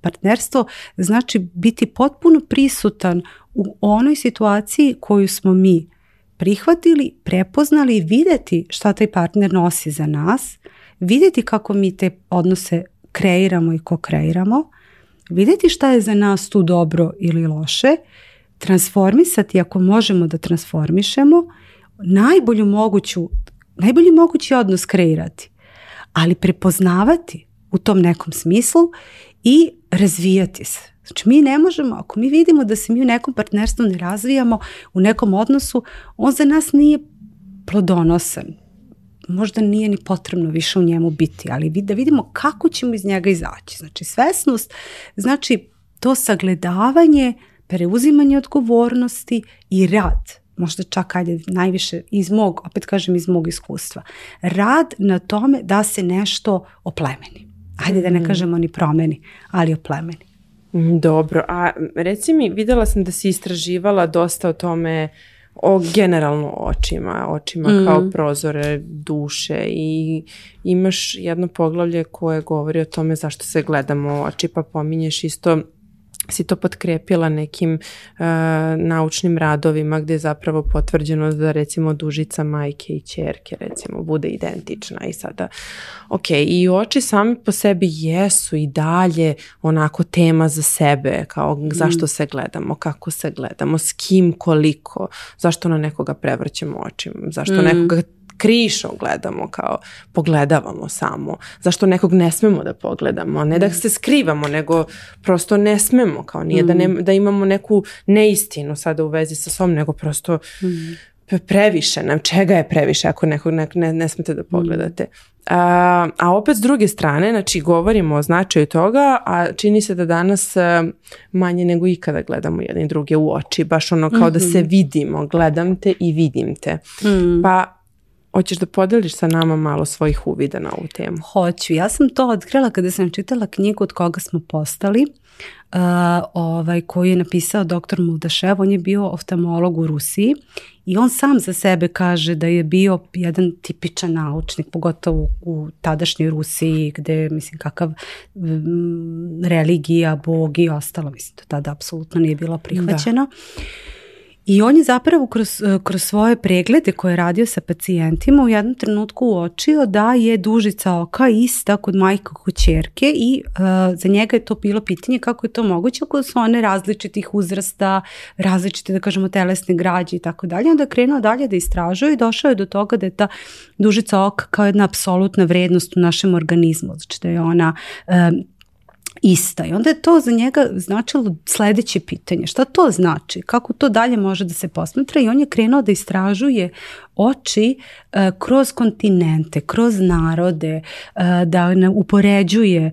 partnerstvo, znači biti potpuno prisutan u onoj situaciji koju smo mi prihvatili, prepoznali i vidjeti šta taj partner nosi za nas, vidjeti kako mi te odnose kreiramo i ko kreiramo, vidjeti šta je za nas tu dobro ili loše, transformisati ako možemo da transformišemo, najbolju moguću, najbolji mogući odnos kreirati, ali prepoznavati u tom nekom smislu i razvijati se. Znači mi ne možemo, ako mi vidimo da se mi u nekom partnerstvu ne razvijamo, u nekom odnosu, on za nas nije plodonosan. Možda nije ni potrebno više u njemu biti, ali da vidimo kako ćemo iz njega izaći. Znači svesnost, znači to sagledavanje, preuzimanje odgovornosti i rad. Možda čak ajde najviše iz mog, opet kažem iz mog iskustva. Rad na tome da se nešto oplemeni. Ajde da ne mm. kažemo ni promeni, ali oplemeni. Dobro, a reci mi, vidjela sam da si istraživala dosta o tome, o generalno očima, očima mhm. kao prozore duše i imaš jedno poglavlje koje govori o tome zašto se gledamo oči, pa pominješ isto si to potkrijepila nekim e, naučnim radovima gdje je zapravo potvrđeno da recimo dužica majke i čerke recimo bude identična i sada ok i oči sami po sebi jesu i dalje onako tema za sebe kao zašto mm. se gledamo, kako se gledamo, s kim, koliko, zašto na nekoga prevrćemo očima, zašto mm. nekoga krišom gledamo kao pogledavamo samo. Zašto nekog ne smemo da pogledamo, ne da mm. se skrivamo, nego prosto ne smemo kao nije da, mm. da imamo neku neistinu sada u vezi sa sobom, nego prosto mm. previše nam, čega je previše ako nekog ne, ne, smete da pogledate. A, a opet s druge strane, znači govorimo o značaju toga, a čini se da danas e, manje nego ikada gledamo jedni druge u oči, baš ono kao da se mhm. vidimo, gledam te i vidim te. Pa Hoćeš da podeliš sa nama malo svojih uvida na ovu temu? Hoću. Ja sam to otkrila kada sam čitala knjigu od koga smo postali, uh, ovaj, koju je napisao doktor Muldašev. On je bio oftalmolog u Rusiji i on sam za sebe kaže da je bio jedan tipičan naučnik, pogotovo u tadašnjoj Rusiji gde, mislim, kakav religija, bog i ostalo, mislim, to tada apsolutno nije bilo prihvaćeno. I on je zapravo kroz, e, kroz svoje preglede koje je radio sa pacijentima u jednom trenutku uočio da je dužica oka ista kod majke kod čerke i e, za njega je to bilo pitanje kako je to moguće ako su one različitih uzrasta, različite da kažemo telesne građe i tako dalje. Onda je krenuo dalje da istražuje i došao je do toga da je ta dužica oka kao jedna apsolutna vrednost u našem organizmu, znači da je ona e, ista. I onda je to za njega značilo sljedeće pitanje. Šta to znači? Kako to dalje može da se posmatra? I on je krenuo da istražuje oči e, kroz kontinente, kroz narode, e, da ne upoređuje. E,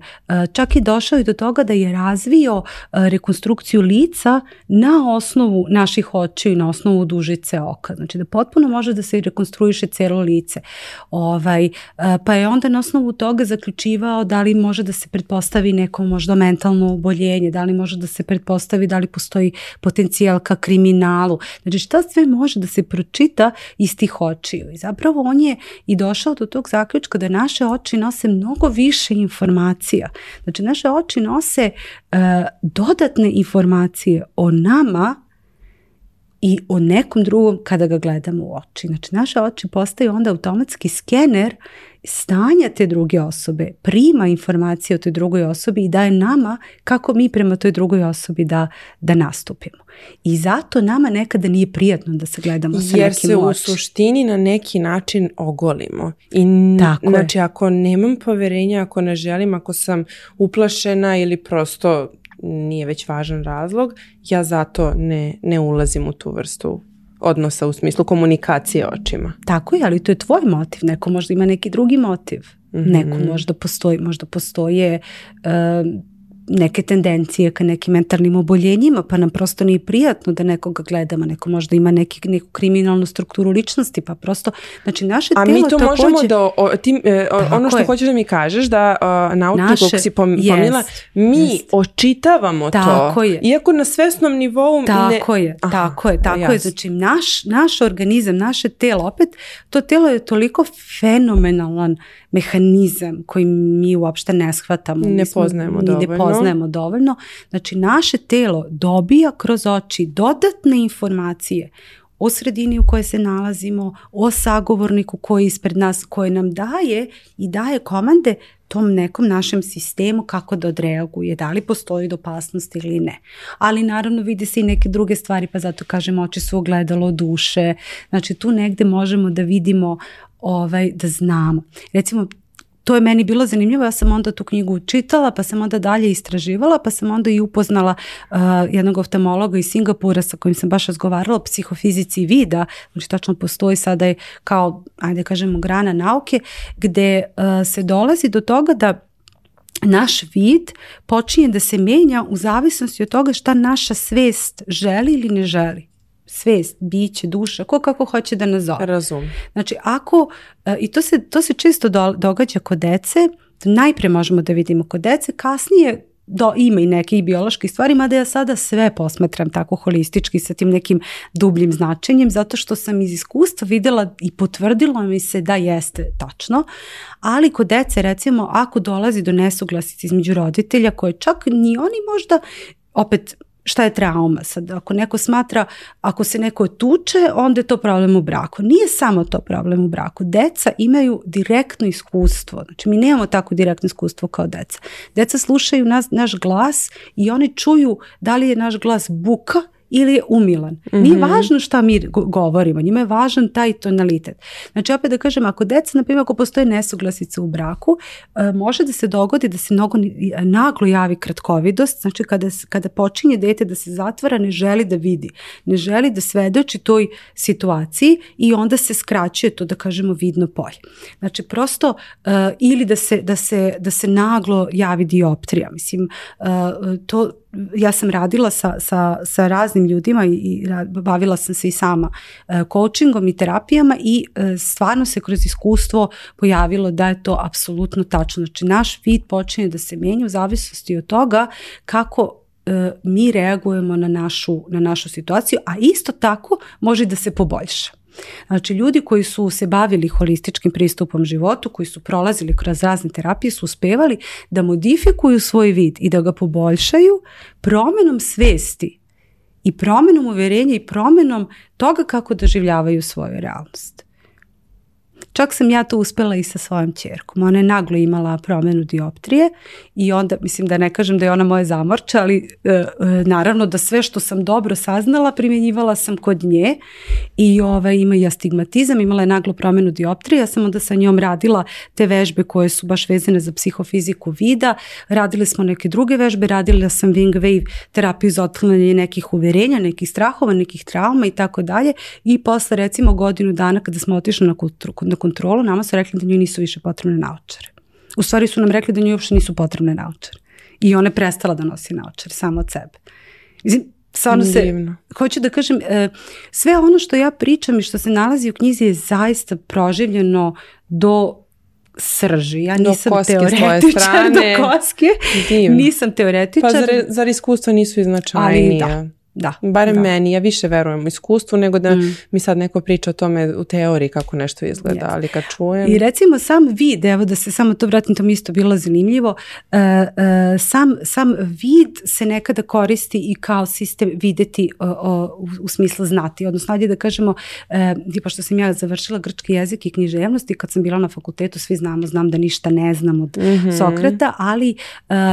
čak i došao i do toga da je razvio rekonstrukciju lica na osnovu naših očiju i na osnovu dužice oka. Znači da potpuno može da se rekonstruiše celo lice. Ovaj, pa je onda na osnovu toga zaključivao da li može da se pretpostavi neko može do mentalno oboljenje, da li može da se pretpostavi da li postoji potencijal ka kriminalu. Znači šta sve može da se pročita iz tih očiju. I zapravo on je i došao do tog zaključka da naše oči nose mnogo više informacija. Znači naše oči nose e, dodatne informacije o nama i o nekom drugom kada ga gledamo u oči. Znači naše oči postaju onda automatski skener stanja te druge osobe, prima informacije o toj drugoj osobi i daje nama kako mi prema toj drugoj osobi da, da nastupimo. I zato nama nekada nije prijatno da se gledamo sa Jer nekim Jer se u suštini na neki način ogolimo. I Tako znači ako nemam poverenja, ako ne želim, ako sam uplašena ili prosto nije već važan razlog, ja zato ne, ne ulazim u tu vrstu odnosa u smislu komunikacije očima. Tako je, ali to je tvoj motiv. Neko možda ima neki drugi motiv. Mhm. Neko možda postoji, možda postoje eh, neke tendencije ka nekim mentalnim oboljenjima, pa nam prosto nije prijatno da nekoga gledamo, neko možda ima neki, neku kriminalnu strukturu ličnosti, pa prosto, znači naše telo A mi to takođe... možemo da, tim, e, ono što je. hoćeš da mi kažeš, da o, naučnik naše, si pom, pomila, mi očitavamo tako to. Je. Iako na svesnom nivou... Tako je, Aha, tako je, tako pa je. Znači, naš, naš organizam, naše telo, opet, to telo je toliko fenomenalan mehanizam koji mi uopšte ne shvatamo. Ne poznajemo dovoljno. Ne poznajemo dovoljno. Znači naše telo dobija kroz oči dodatne informacije o sredini u kojoj se nalazimo, o sagovorniku koji je ispred nas, koji nam daje i daje komande tom nekom našem sistemu kako da odreaguje, da li postoji opasnost ili ne. Ali naravno vidi se i neke druge stvari, pa zato kažem oči su ogledalo duše, znači tu negde možemo da vidimo ovaj, da znamo. Recimo to je meni bilo zanimljivo, ja sam onda tu knjigu čitala, pa sam onda dalje istraživala, pa sam onda i upoznala eh, jednog oftalmologa iz Singapura sa kojim sam baš razgovarala o psihofizici vida, znači tačno postoji sada je kao, ajde kažemo, grana nauke, gde eh, se dolazi do toga da naš vid počinje da se menja u zavisnosti od toga šta naša svest želi ili ne želi svest, biće, duša, ko kako hoće da nazove. Razum. Znači ako, e, i to se, to se često događa kod dece, najpre možemo da vidimo kod dece, kasnije do, ima i neke i biološke stvari, mada ja sada sve posmatram tako holistički sa tim nekim dubljim značenjem, zato što sam iz iskustva videla i potvrdilo mi se da jeste tačno, ali kod dece recimo ako dolazi do nesuglasice između roditelja koje čak ni oni možda opet šta je trauma sad? Ako neko smatra, ako se neko tuče, onda je to problem u braku. Nije samo to problem u braku. Deca imaju direktno iskustvo. Znači, mi nemamo tako direktno iskustvo kao deca. Deca slušaju nas, naš glas i oni čuju da li je naš glas buka ili je umilan. Nije mhm. važno šta mi govorimo, njima je važan taj tonalitet. Znači opet da kažem, ako deca, na primjer, ako postoje nesuglasica u braku, e, može da se dogodi da se naglo javi kratkovidost, znači kada, kada počinje dete da se zatvara, ne želi da vidi, ne želi da svedoči toj situaciji i onda se skraćuje to da kažemo vidno polje. Znači prosto e, ili da se, da se, da se naglo javi dioptrija. Mislim, e, to, ja sam radila sa, sa, sa raznim ljudima i, bavila sam se i sama e, coachingom i terapijama i e, stvarno se kroz iskustvo pojavilo da je to apsolutno tačno. Znači naš fit počinje da se mijenja u zavisnosti od toga kako e, mi reagujemo na našu, na našu situaciju, a isto tako može da se poboljša. Znači, ljudi koji su se bavili holističkim pristupom životu, koji su prolazili kroz razne terapije, su uspevali da modifikuju svoj vid i da ga poboljšaju promjenom svesti i promjenom uverenja i promjenom toga kako doživljavaju svoju realnost. Čak sam ja to uspjela i sa svojom čerkom. Ona je naglo imala promjenu dioptrije i onda, mislim da ne kažem da je ona moja zamorča, ali e, e, naravno da sve što sam dobro saznala primjenjivala sam kod nje i ova, ima i astigmatizam, imala je naglo promjenu dioptrije, ja sam onda sa njom radila te vežbe koje su baš vezane za psihofiziku vida, radili smo neke druge vežbe, radila sam Wing Wave terapiju za otklanjanje nekih uverenja, nekih strahova, nekih trauma i tako dalje i posle recimo godinu dana kada smo otišli na, kulturu, na kontrolu, nama su rekli da nju nisu više potrebne naočare. U stvari su nam rekli da nju uopšte nisu potrebne naočare. I ona je prestala da nosi naočare samo od sebe. Mislim, stvarno se, hoću da kažem, e, sve ono što ja pričam i što se nalazi u knjizi je zaista proživljeno do srži. Ja nisam do teoretičar strane. do koske. Nisam teoretičar. Pa zar, iskustva nisu iznačajnija? Ali da. Da. Barem meni, ja više verujem u iskustvu nego da mm. mi sad neko priča o tome u teoriji kako nešto izgleda, ali kad čujem... I recimo sam vid, evo da se samo to vratim, to mi isto bilo zanimljivo, e, e, sam, sam vid se nekada koristi i kao sistem videti u, smislu znati, odnosno ajde da kažemo, e, pošto sam ja završila grčki jezik i književnosti, kad sam bila na fakultetu svi znamo, znam da ništa ne znam od mm Sokrata, ali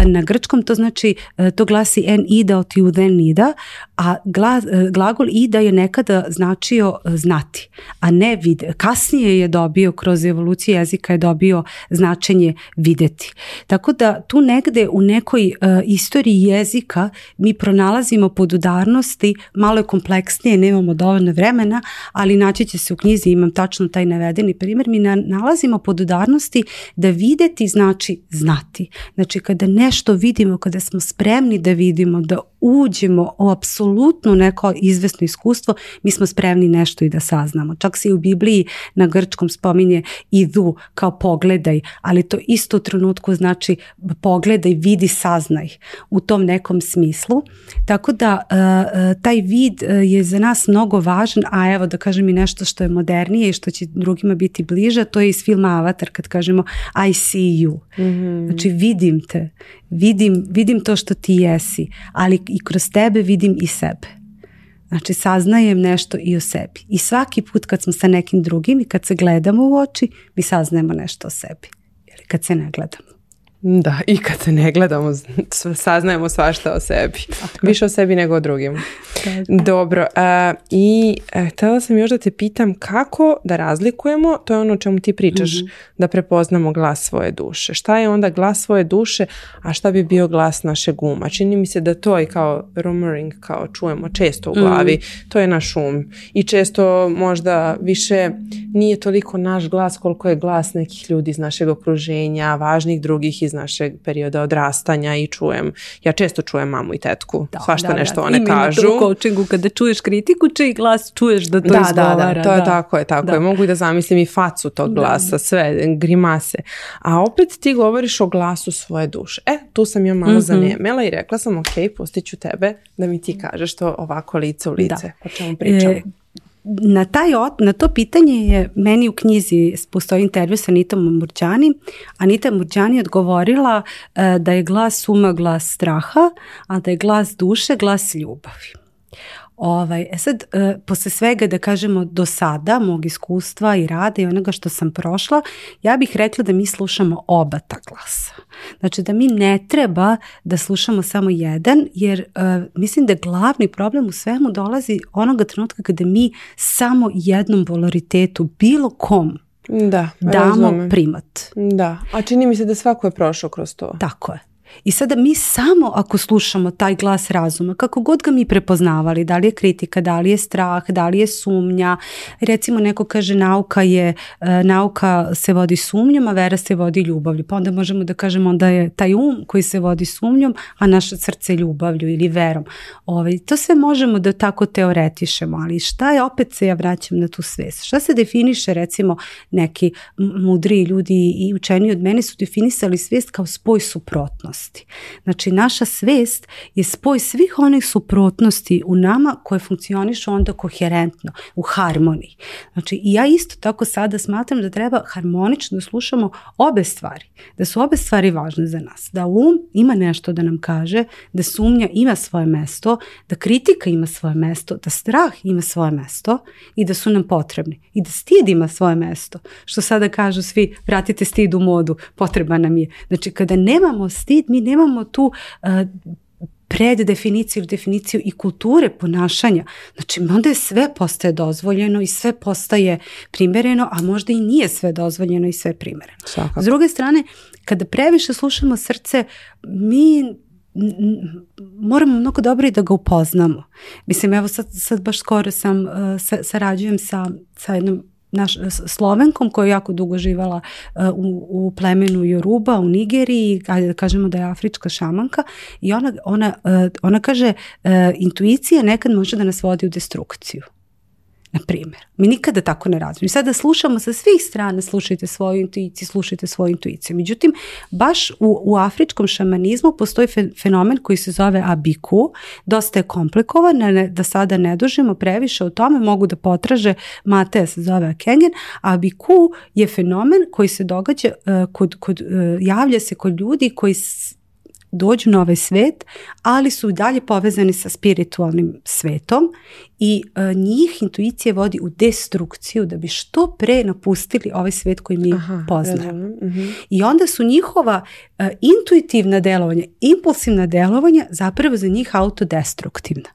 na grčkom to znači, to glasi en ida u juden ida, a gla, e, glagol ida je nekada značio e, znati, a ne vid. Kasnije je dobio, kroz evoluciju jezika je dobio značenje videti. Tako da tu negde u nekoj uh, istoriji jezika mi pronalazimo podudarnosti, malo je kompleksnije, nemamo dovoljno vremena, ali naći će se u knjizi, imam tačno taj navedeni primjer, mi nalazimo podudarnosti da videti znači znati. Znači kada nešto vidimo, kada smo spremni da vidimo, da uđemo u apsolutno neko izvesno iskustvo, mi smo spremni nešto i da saznamo. Čak se i u Bibliji na grčkom spominje idu kao pogledaj, ali to isto u trenutku znači pogledaj, vidi, saznaj u tom nekom smislu. Tako da e, e, taj vid e, je za nas mnogo važan, a evo da kažem i nešto što je modernije i što će drugima biti bliže, to je iz filma Avatar kad kažemo I see you. Mhm. Znači vidim te vidim, vidim to što ti jesi, ali i kroz tebe vidim i sebe. Znači saznajem nešto i o sebi. I svaki put kad smo sa nekim drugim i kad se gledamo u oči, mi saznajemo nešto o sebi. Ili kad se ne gledamo. Da, i kad se ne gledamo, saznajemo svašta o sebi. Više o sebi nego o drugim. Dobro, i a, e, htjela sam još da te pitam kako da razlikujemo, to je ono o čemu ti pričaš, mhm. da prepoznamo glas svoje duše. Šta je onda glas svoje duše, a šta bi bio glas naše guma? Čini mi se da to je kao rumoring, kao čujemo često u glavi, mhm. to je naš um. I često možda više nije toliko naš glas koliko je glas nekih ljudi iz našeg okruženja, važnih drugih iz iz našeg perioda odrastanja i čujem, ja često čujem mamu i tetku, da, svašta nešto one kažu. Da, to u kada čuješ kritiku, čiji glas čuješ da to da, izgovara. Da, to je tako je, tako je. Mogu i da zamislim i facu tog glasa, sve, grimase. A opet ti govoriš o glasu svoje duše. E, tu sam ja malo mm zanemela i rekla sam, ok, postiću tebe da mi ti kažeš to ovako lice u lice. Da. čemu e, na, to pitanje je meni u knjizi postoji intervju sa Anitom Murđani. Anita Murđani odgovorila e, da je glas uma glas straha, a da je glas duše glas ljubavi. Ovaj, e sad, e, posle svega da kažemo do sada, mog iskustva i rada i onoga što sam prošla, ja bih rekla da mi slušamo oba ta glasa. Znači da mi ne treba da slušamo samo jedan, jer e, mislim da glavni problem u svemu dolazi onoga trenutka kada mi samo jednom polaritetu, bilo kom, da, damo primat. Da, a čini mi se da svako je prošao kroz to. Tako je. I sada mi samo ako slušamo taj glas razuma, kako god ga mi prepoznavali, da li je kritika, da li je strah, da li je sumnja, recimo neko kaže nauka je, e, nauka se vodi sumnjom, a vera se vodi ljubavlju, pa onda možemo da kažemo da je taj um koji se vodi sumnjom, a naše srce ljubavlju ili verom. Ovaj, to sve možemo da tako teoretišemo, ali šta je, opet se ja vraćam na tu svest, šta se definiše recimo neki mudri ljudi i učeni od mene su definisali svijest kao spoj suprotnost Znači naša svijest je spoj svih onih suprotnosti u nama koje funkcionišu onda koherentno, u harmoniji. Znači ja isto tako sada smatram da treba harmonično slušamo obe stvari, da su obe stvari važne za nas, da um ima nešto da nam kaže, da sumnja ima svoje mesto, da kritika ima svoje mesto, da strah ima svoje mesto i da su nam potrebni i da stid ima svoje mesto. Što sada kažu svi, vratite stid u modu, potreba nam je. Znači kada nemamo stid, mi nemamo tu e, preddefiniciju, definiciju i kulture ponašanja. Znači, onda je sve postaje dozvoljeno i sve postaje primereno, a možda i nije sve dozvoljeno i sve primereno. S druge strane, kada previše slušamo srce, mi moramo mnogo dobro i da ga upoznamo. Mislim, evo sad, baš skoro sam, e, sa, sarađujem sa, sa jednom naš, Slovenkom koja je jako dugo živala e, u, plemenu Joruba u Nigeriji, kažemo da je afrička šamanka i ona, ona, e, ona kaže e, intuicija nekad može da nas vodi u destrukciju na primjer. Mi nikada tako ne razmišljamo. Sada slušamo sa svih strana, slušajte svoju intuiciju, slušajte svoju intuiciju. Međutim, baš u, afričkom šamanizmu postoji fenomen koji se zove abiku. Dosta je komplikovan, da sada ne dužimo previše o tome, mogu da potraže, Mateja se zove Akenjen, abiku je fenomen koji se događa, e, kod, kod, e, javlja se kod ljudi koji dođu na ovaj svet, ali su i dalje povezani sa spiritualnim svetom i e, njih intuicije vodi u destrukciju da bi što pre napustili ovaj svet koji mi Aha, poznajemo. Mhm. I onda su njihova e, intuitivna delovanja, impulsivna delovanja zapravo za njih autodestruktivna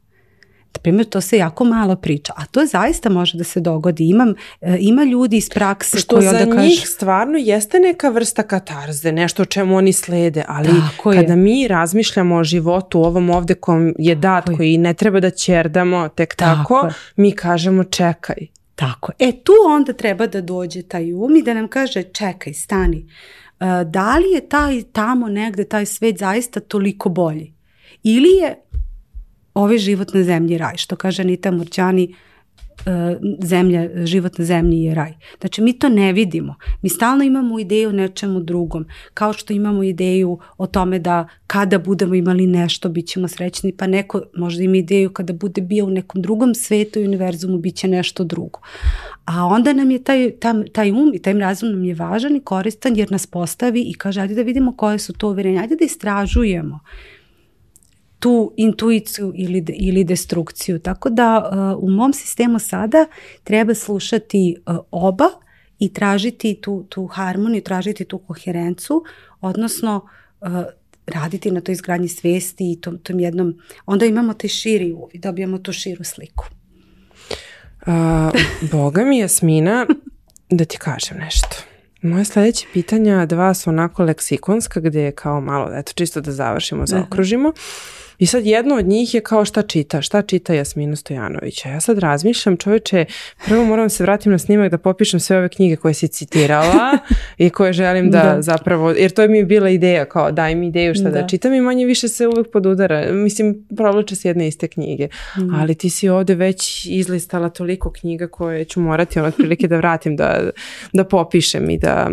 primjer, to se jako malo priča, a to zaista može da se dogodi. Imam, e, ima ljudi iz prakse Što koji onda za njih stvarno jeste neka vrsta katarze, nešto o čemu oni slede, ali Tako kada mi razmišljamo o životu, ovom ovde kom je dat, koji ne treba da ćerdamo tek tako, mi kažemo čekaj. Tako. E tu onda treba da dođe taj um i da nam kaže čekaj, stani. E, da li je taj tamo negde taj svet zaista toliko bolji? Ili je ovaj život na zemlji raj, što kaže Anita Murđani, e, zemlja, život na zemlji je raj. Znači mi to ne vidimo. Mi stalno imamo ideju o nečemu drugom. Kao što imamo ideju o tome da kada budemo imali nešto bit ćemo srećni, pa neko možda ima ideju kada bude bio u nekom drugom svetu i univerzumu bit će nešto drugo. A onda nam je taj, tam, taj um i taj razum nam je važan i koristan jer nas postavi i kaže ajde da vidimo koje su to uverenja, ajde da istražujemo tu intuiciju ili, ili destrukciju. Tako da e, u mom sistemu sada treba slušati e, oba i tražiti tu, tu harmoniju, tražiti tu koherencu, odnosno e, raditi na toj izgradnji svijesti i tom, tom jednom, onda imamo te širi i dobijamo tu širu sliku. A, boga mi, Jasmina, da ti kažem nešto. Moje sljedeće pitanja dva su onako leksikonska gdje je kao malo, eto čisto da završimo, zaokružimo. I sad jedno od njih je kao šta čita, šta čita Jasmina Stojanovića. Ja sad razmišljam, čovječe, prvo moram se vratim na snimak da popišem sve ove knjige koje si citirala *laughs* i koje želim da, zapravo, jer to je mi bila ideja, kao daj mi ideju šta da, čitam i manje više se uvek podudara. Mislim, provlače se jedne iste knjige. Mhm. Ali ti si ovde već izlistala toliko knjiga koje ću morati ono otprilike da vratim da, da popišem i da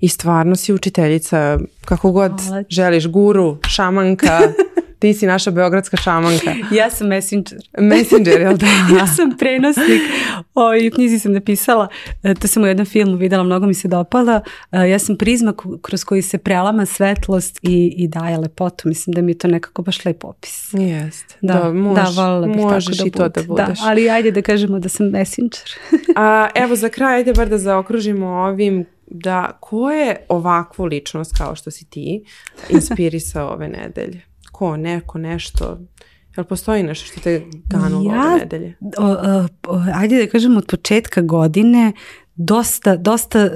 i stvarno si učiteljica, kako god želiš, guru, šamanka, *laughs* ti si naša beogradska šamanka. Ja sam messenger. Messenger, jel da? *laughs* ja sam prenosnik. O, I u knjizi sam napisala, e, to sam u jednom filmu videla, mnogo mi se dopala. E, ja sam prizma kroz koji se prelama svetlost i, i daje lepotu. Mislim da mi je to nekako baš lep opis. Jest. Da, da, da možeš da i to da budeš. Da, ali ajde da kažemo da sam messenger. A, evo za kraj, ajde bar da zaokružimo ovim da ko je ovakvu ličnost kao što si ti inspirisao ove nedelje? Ko, neko, nešto? Jel postoji nešto što te ganulo ove nedelje? O, ajde da kažem od početka godine dosta, dosta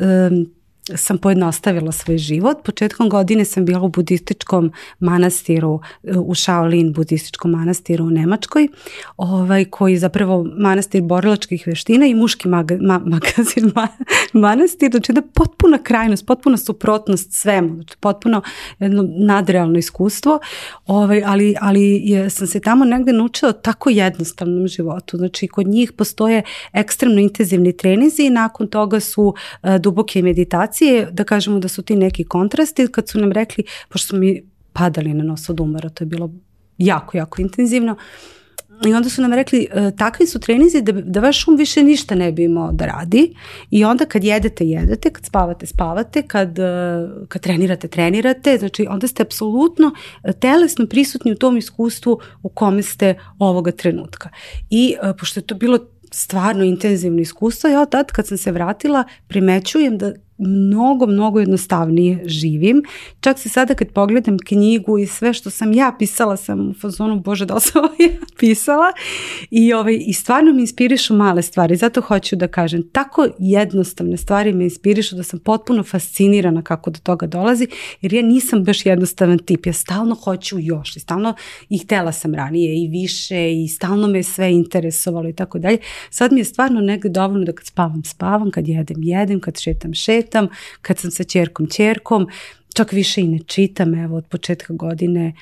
sam pojednostavila svoj život. Početkom godine sam bila u budističkom manastiru, u Shaolin budističkom manastiru u Nemačkoj, ovaj, koji je zapravo manastir borilačkih veština i muški magazin ma, manastir. Znači da potpuna krajnost, potpuna suprotnost svemu, znači potpuno jedno nadrealno iskustvo, ovaj, ali, ali sam se tamo negdje naučila tako jednostavnom životu. Znači kod njih postoje ekstremno intenzivni trenizi i nakon toga su uh, duboke meditacije da kažemo da su ti neki kontrasti, kad su nam rekli, pošto smo mi padali na nos od umora, to je bilo jako, jako intenzivno, i onda su nam rekli, e, takvi su trenizi da, da vaš um više ništa ne bi imao da radi i onda kad jedete, jedete, kad spavate, spavate, kad, e, kad trenirate, trenirate, znači onda ste apsolutno e, telesno prisutni u tom iskustvu u kome ste ovoga trenutka. I pošto je to bilo stvarno intenzivno iskustvo, ja tad kad sam se vratila primećujem da mnogo, mnogo jednostavnije živim. Čak se sada kad pogledam knjigu i sve što sam ja pisala sam u fazonu, bože da *laughs* pisala i, ovaj, i stvarno mi inspirišu male stvari, zato hoću da kažem tako jednostavne stvari me inspirišu da sam potpuno fascinirana kako do toga dolazi, jer ja nisam baš jednostavan tip, ja stalno hoću još i stalno i htela sam ranije i više i stalno me sve interesovalo i tako dalje. Sad mi je stvarno negdje dovoljno da kad spavam, spavam, kad jedem, jedem, kad šetam, šetam kad sam sa čerkom čerkom, čak više i ne čitam, evo od početka godine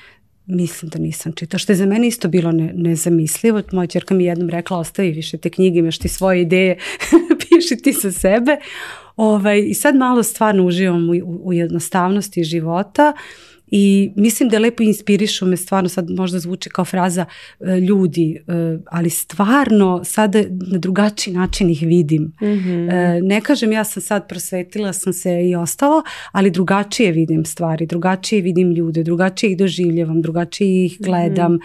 mislim da nisam čitao, što je za mene isto bilo nezamislivo. Moja čerka mi jednom rekla, ostavi više te knjige, imaš ti svoje ideje, *laughs* piši ti sa sebe. Ovaj, I sad malo stvarno uživam u, u jednostavnosti života i mislim da lepo inspirišu me stvarno, sad možda zvuči kao fraza e, ljudi, e, ali stvarno sada na drugačiji način ih vidim. Mhm. E, ne kažem ja sam sad prosvetila sam se i ostalo, ali drugačije vidim stvari, drugačije vidim ljude, drugačije ih doživljavam, drugačije ih mhm. gledam, mm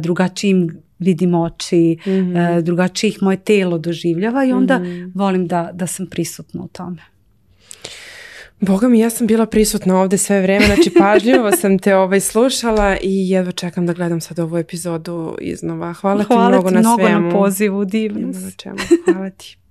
drugačije im vidim oči, mhm. drugačije ih moje telo doživljava i onda volim da, da sam prisutna u tome. Boga mi, ja sam bila prisutna ovdje sve vrijeme, znači pažljivo sam te ovaj slušala i jedva čekam da gledam sad ovu epizodu iznova. Hvala, Hvala ti mnogo, na svemu. Hvala ti mnogo na pozivu, divno. Hvala ti.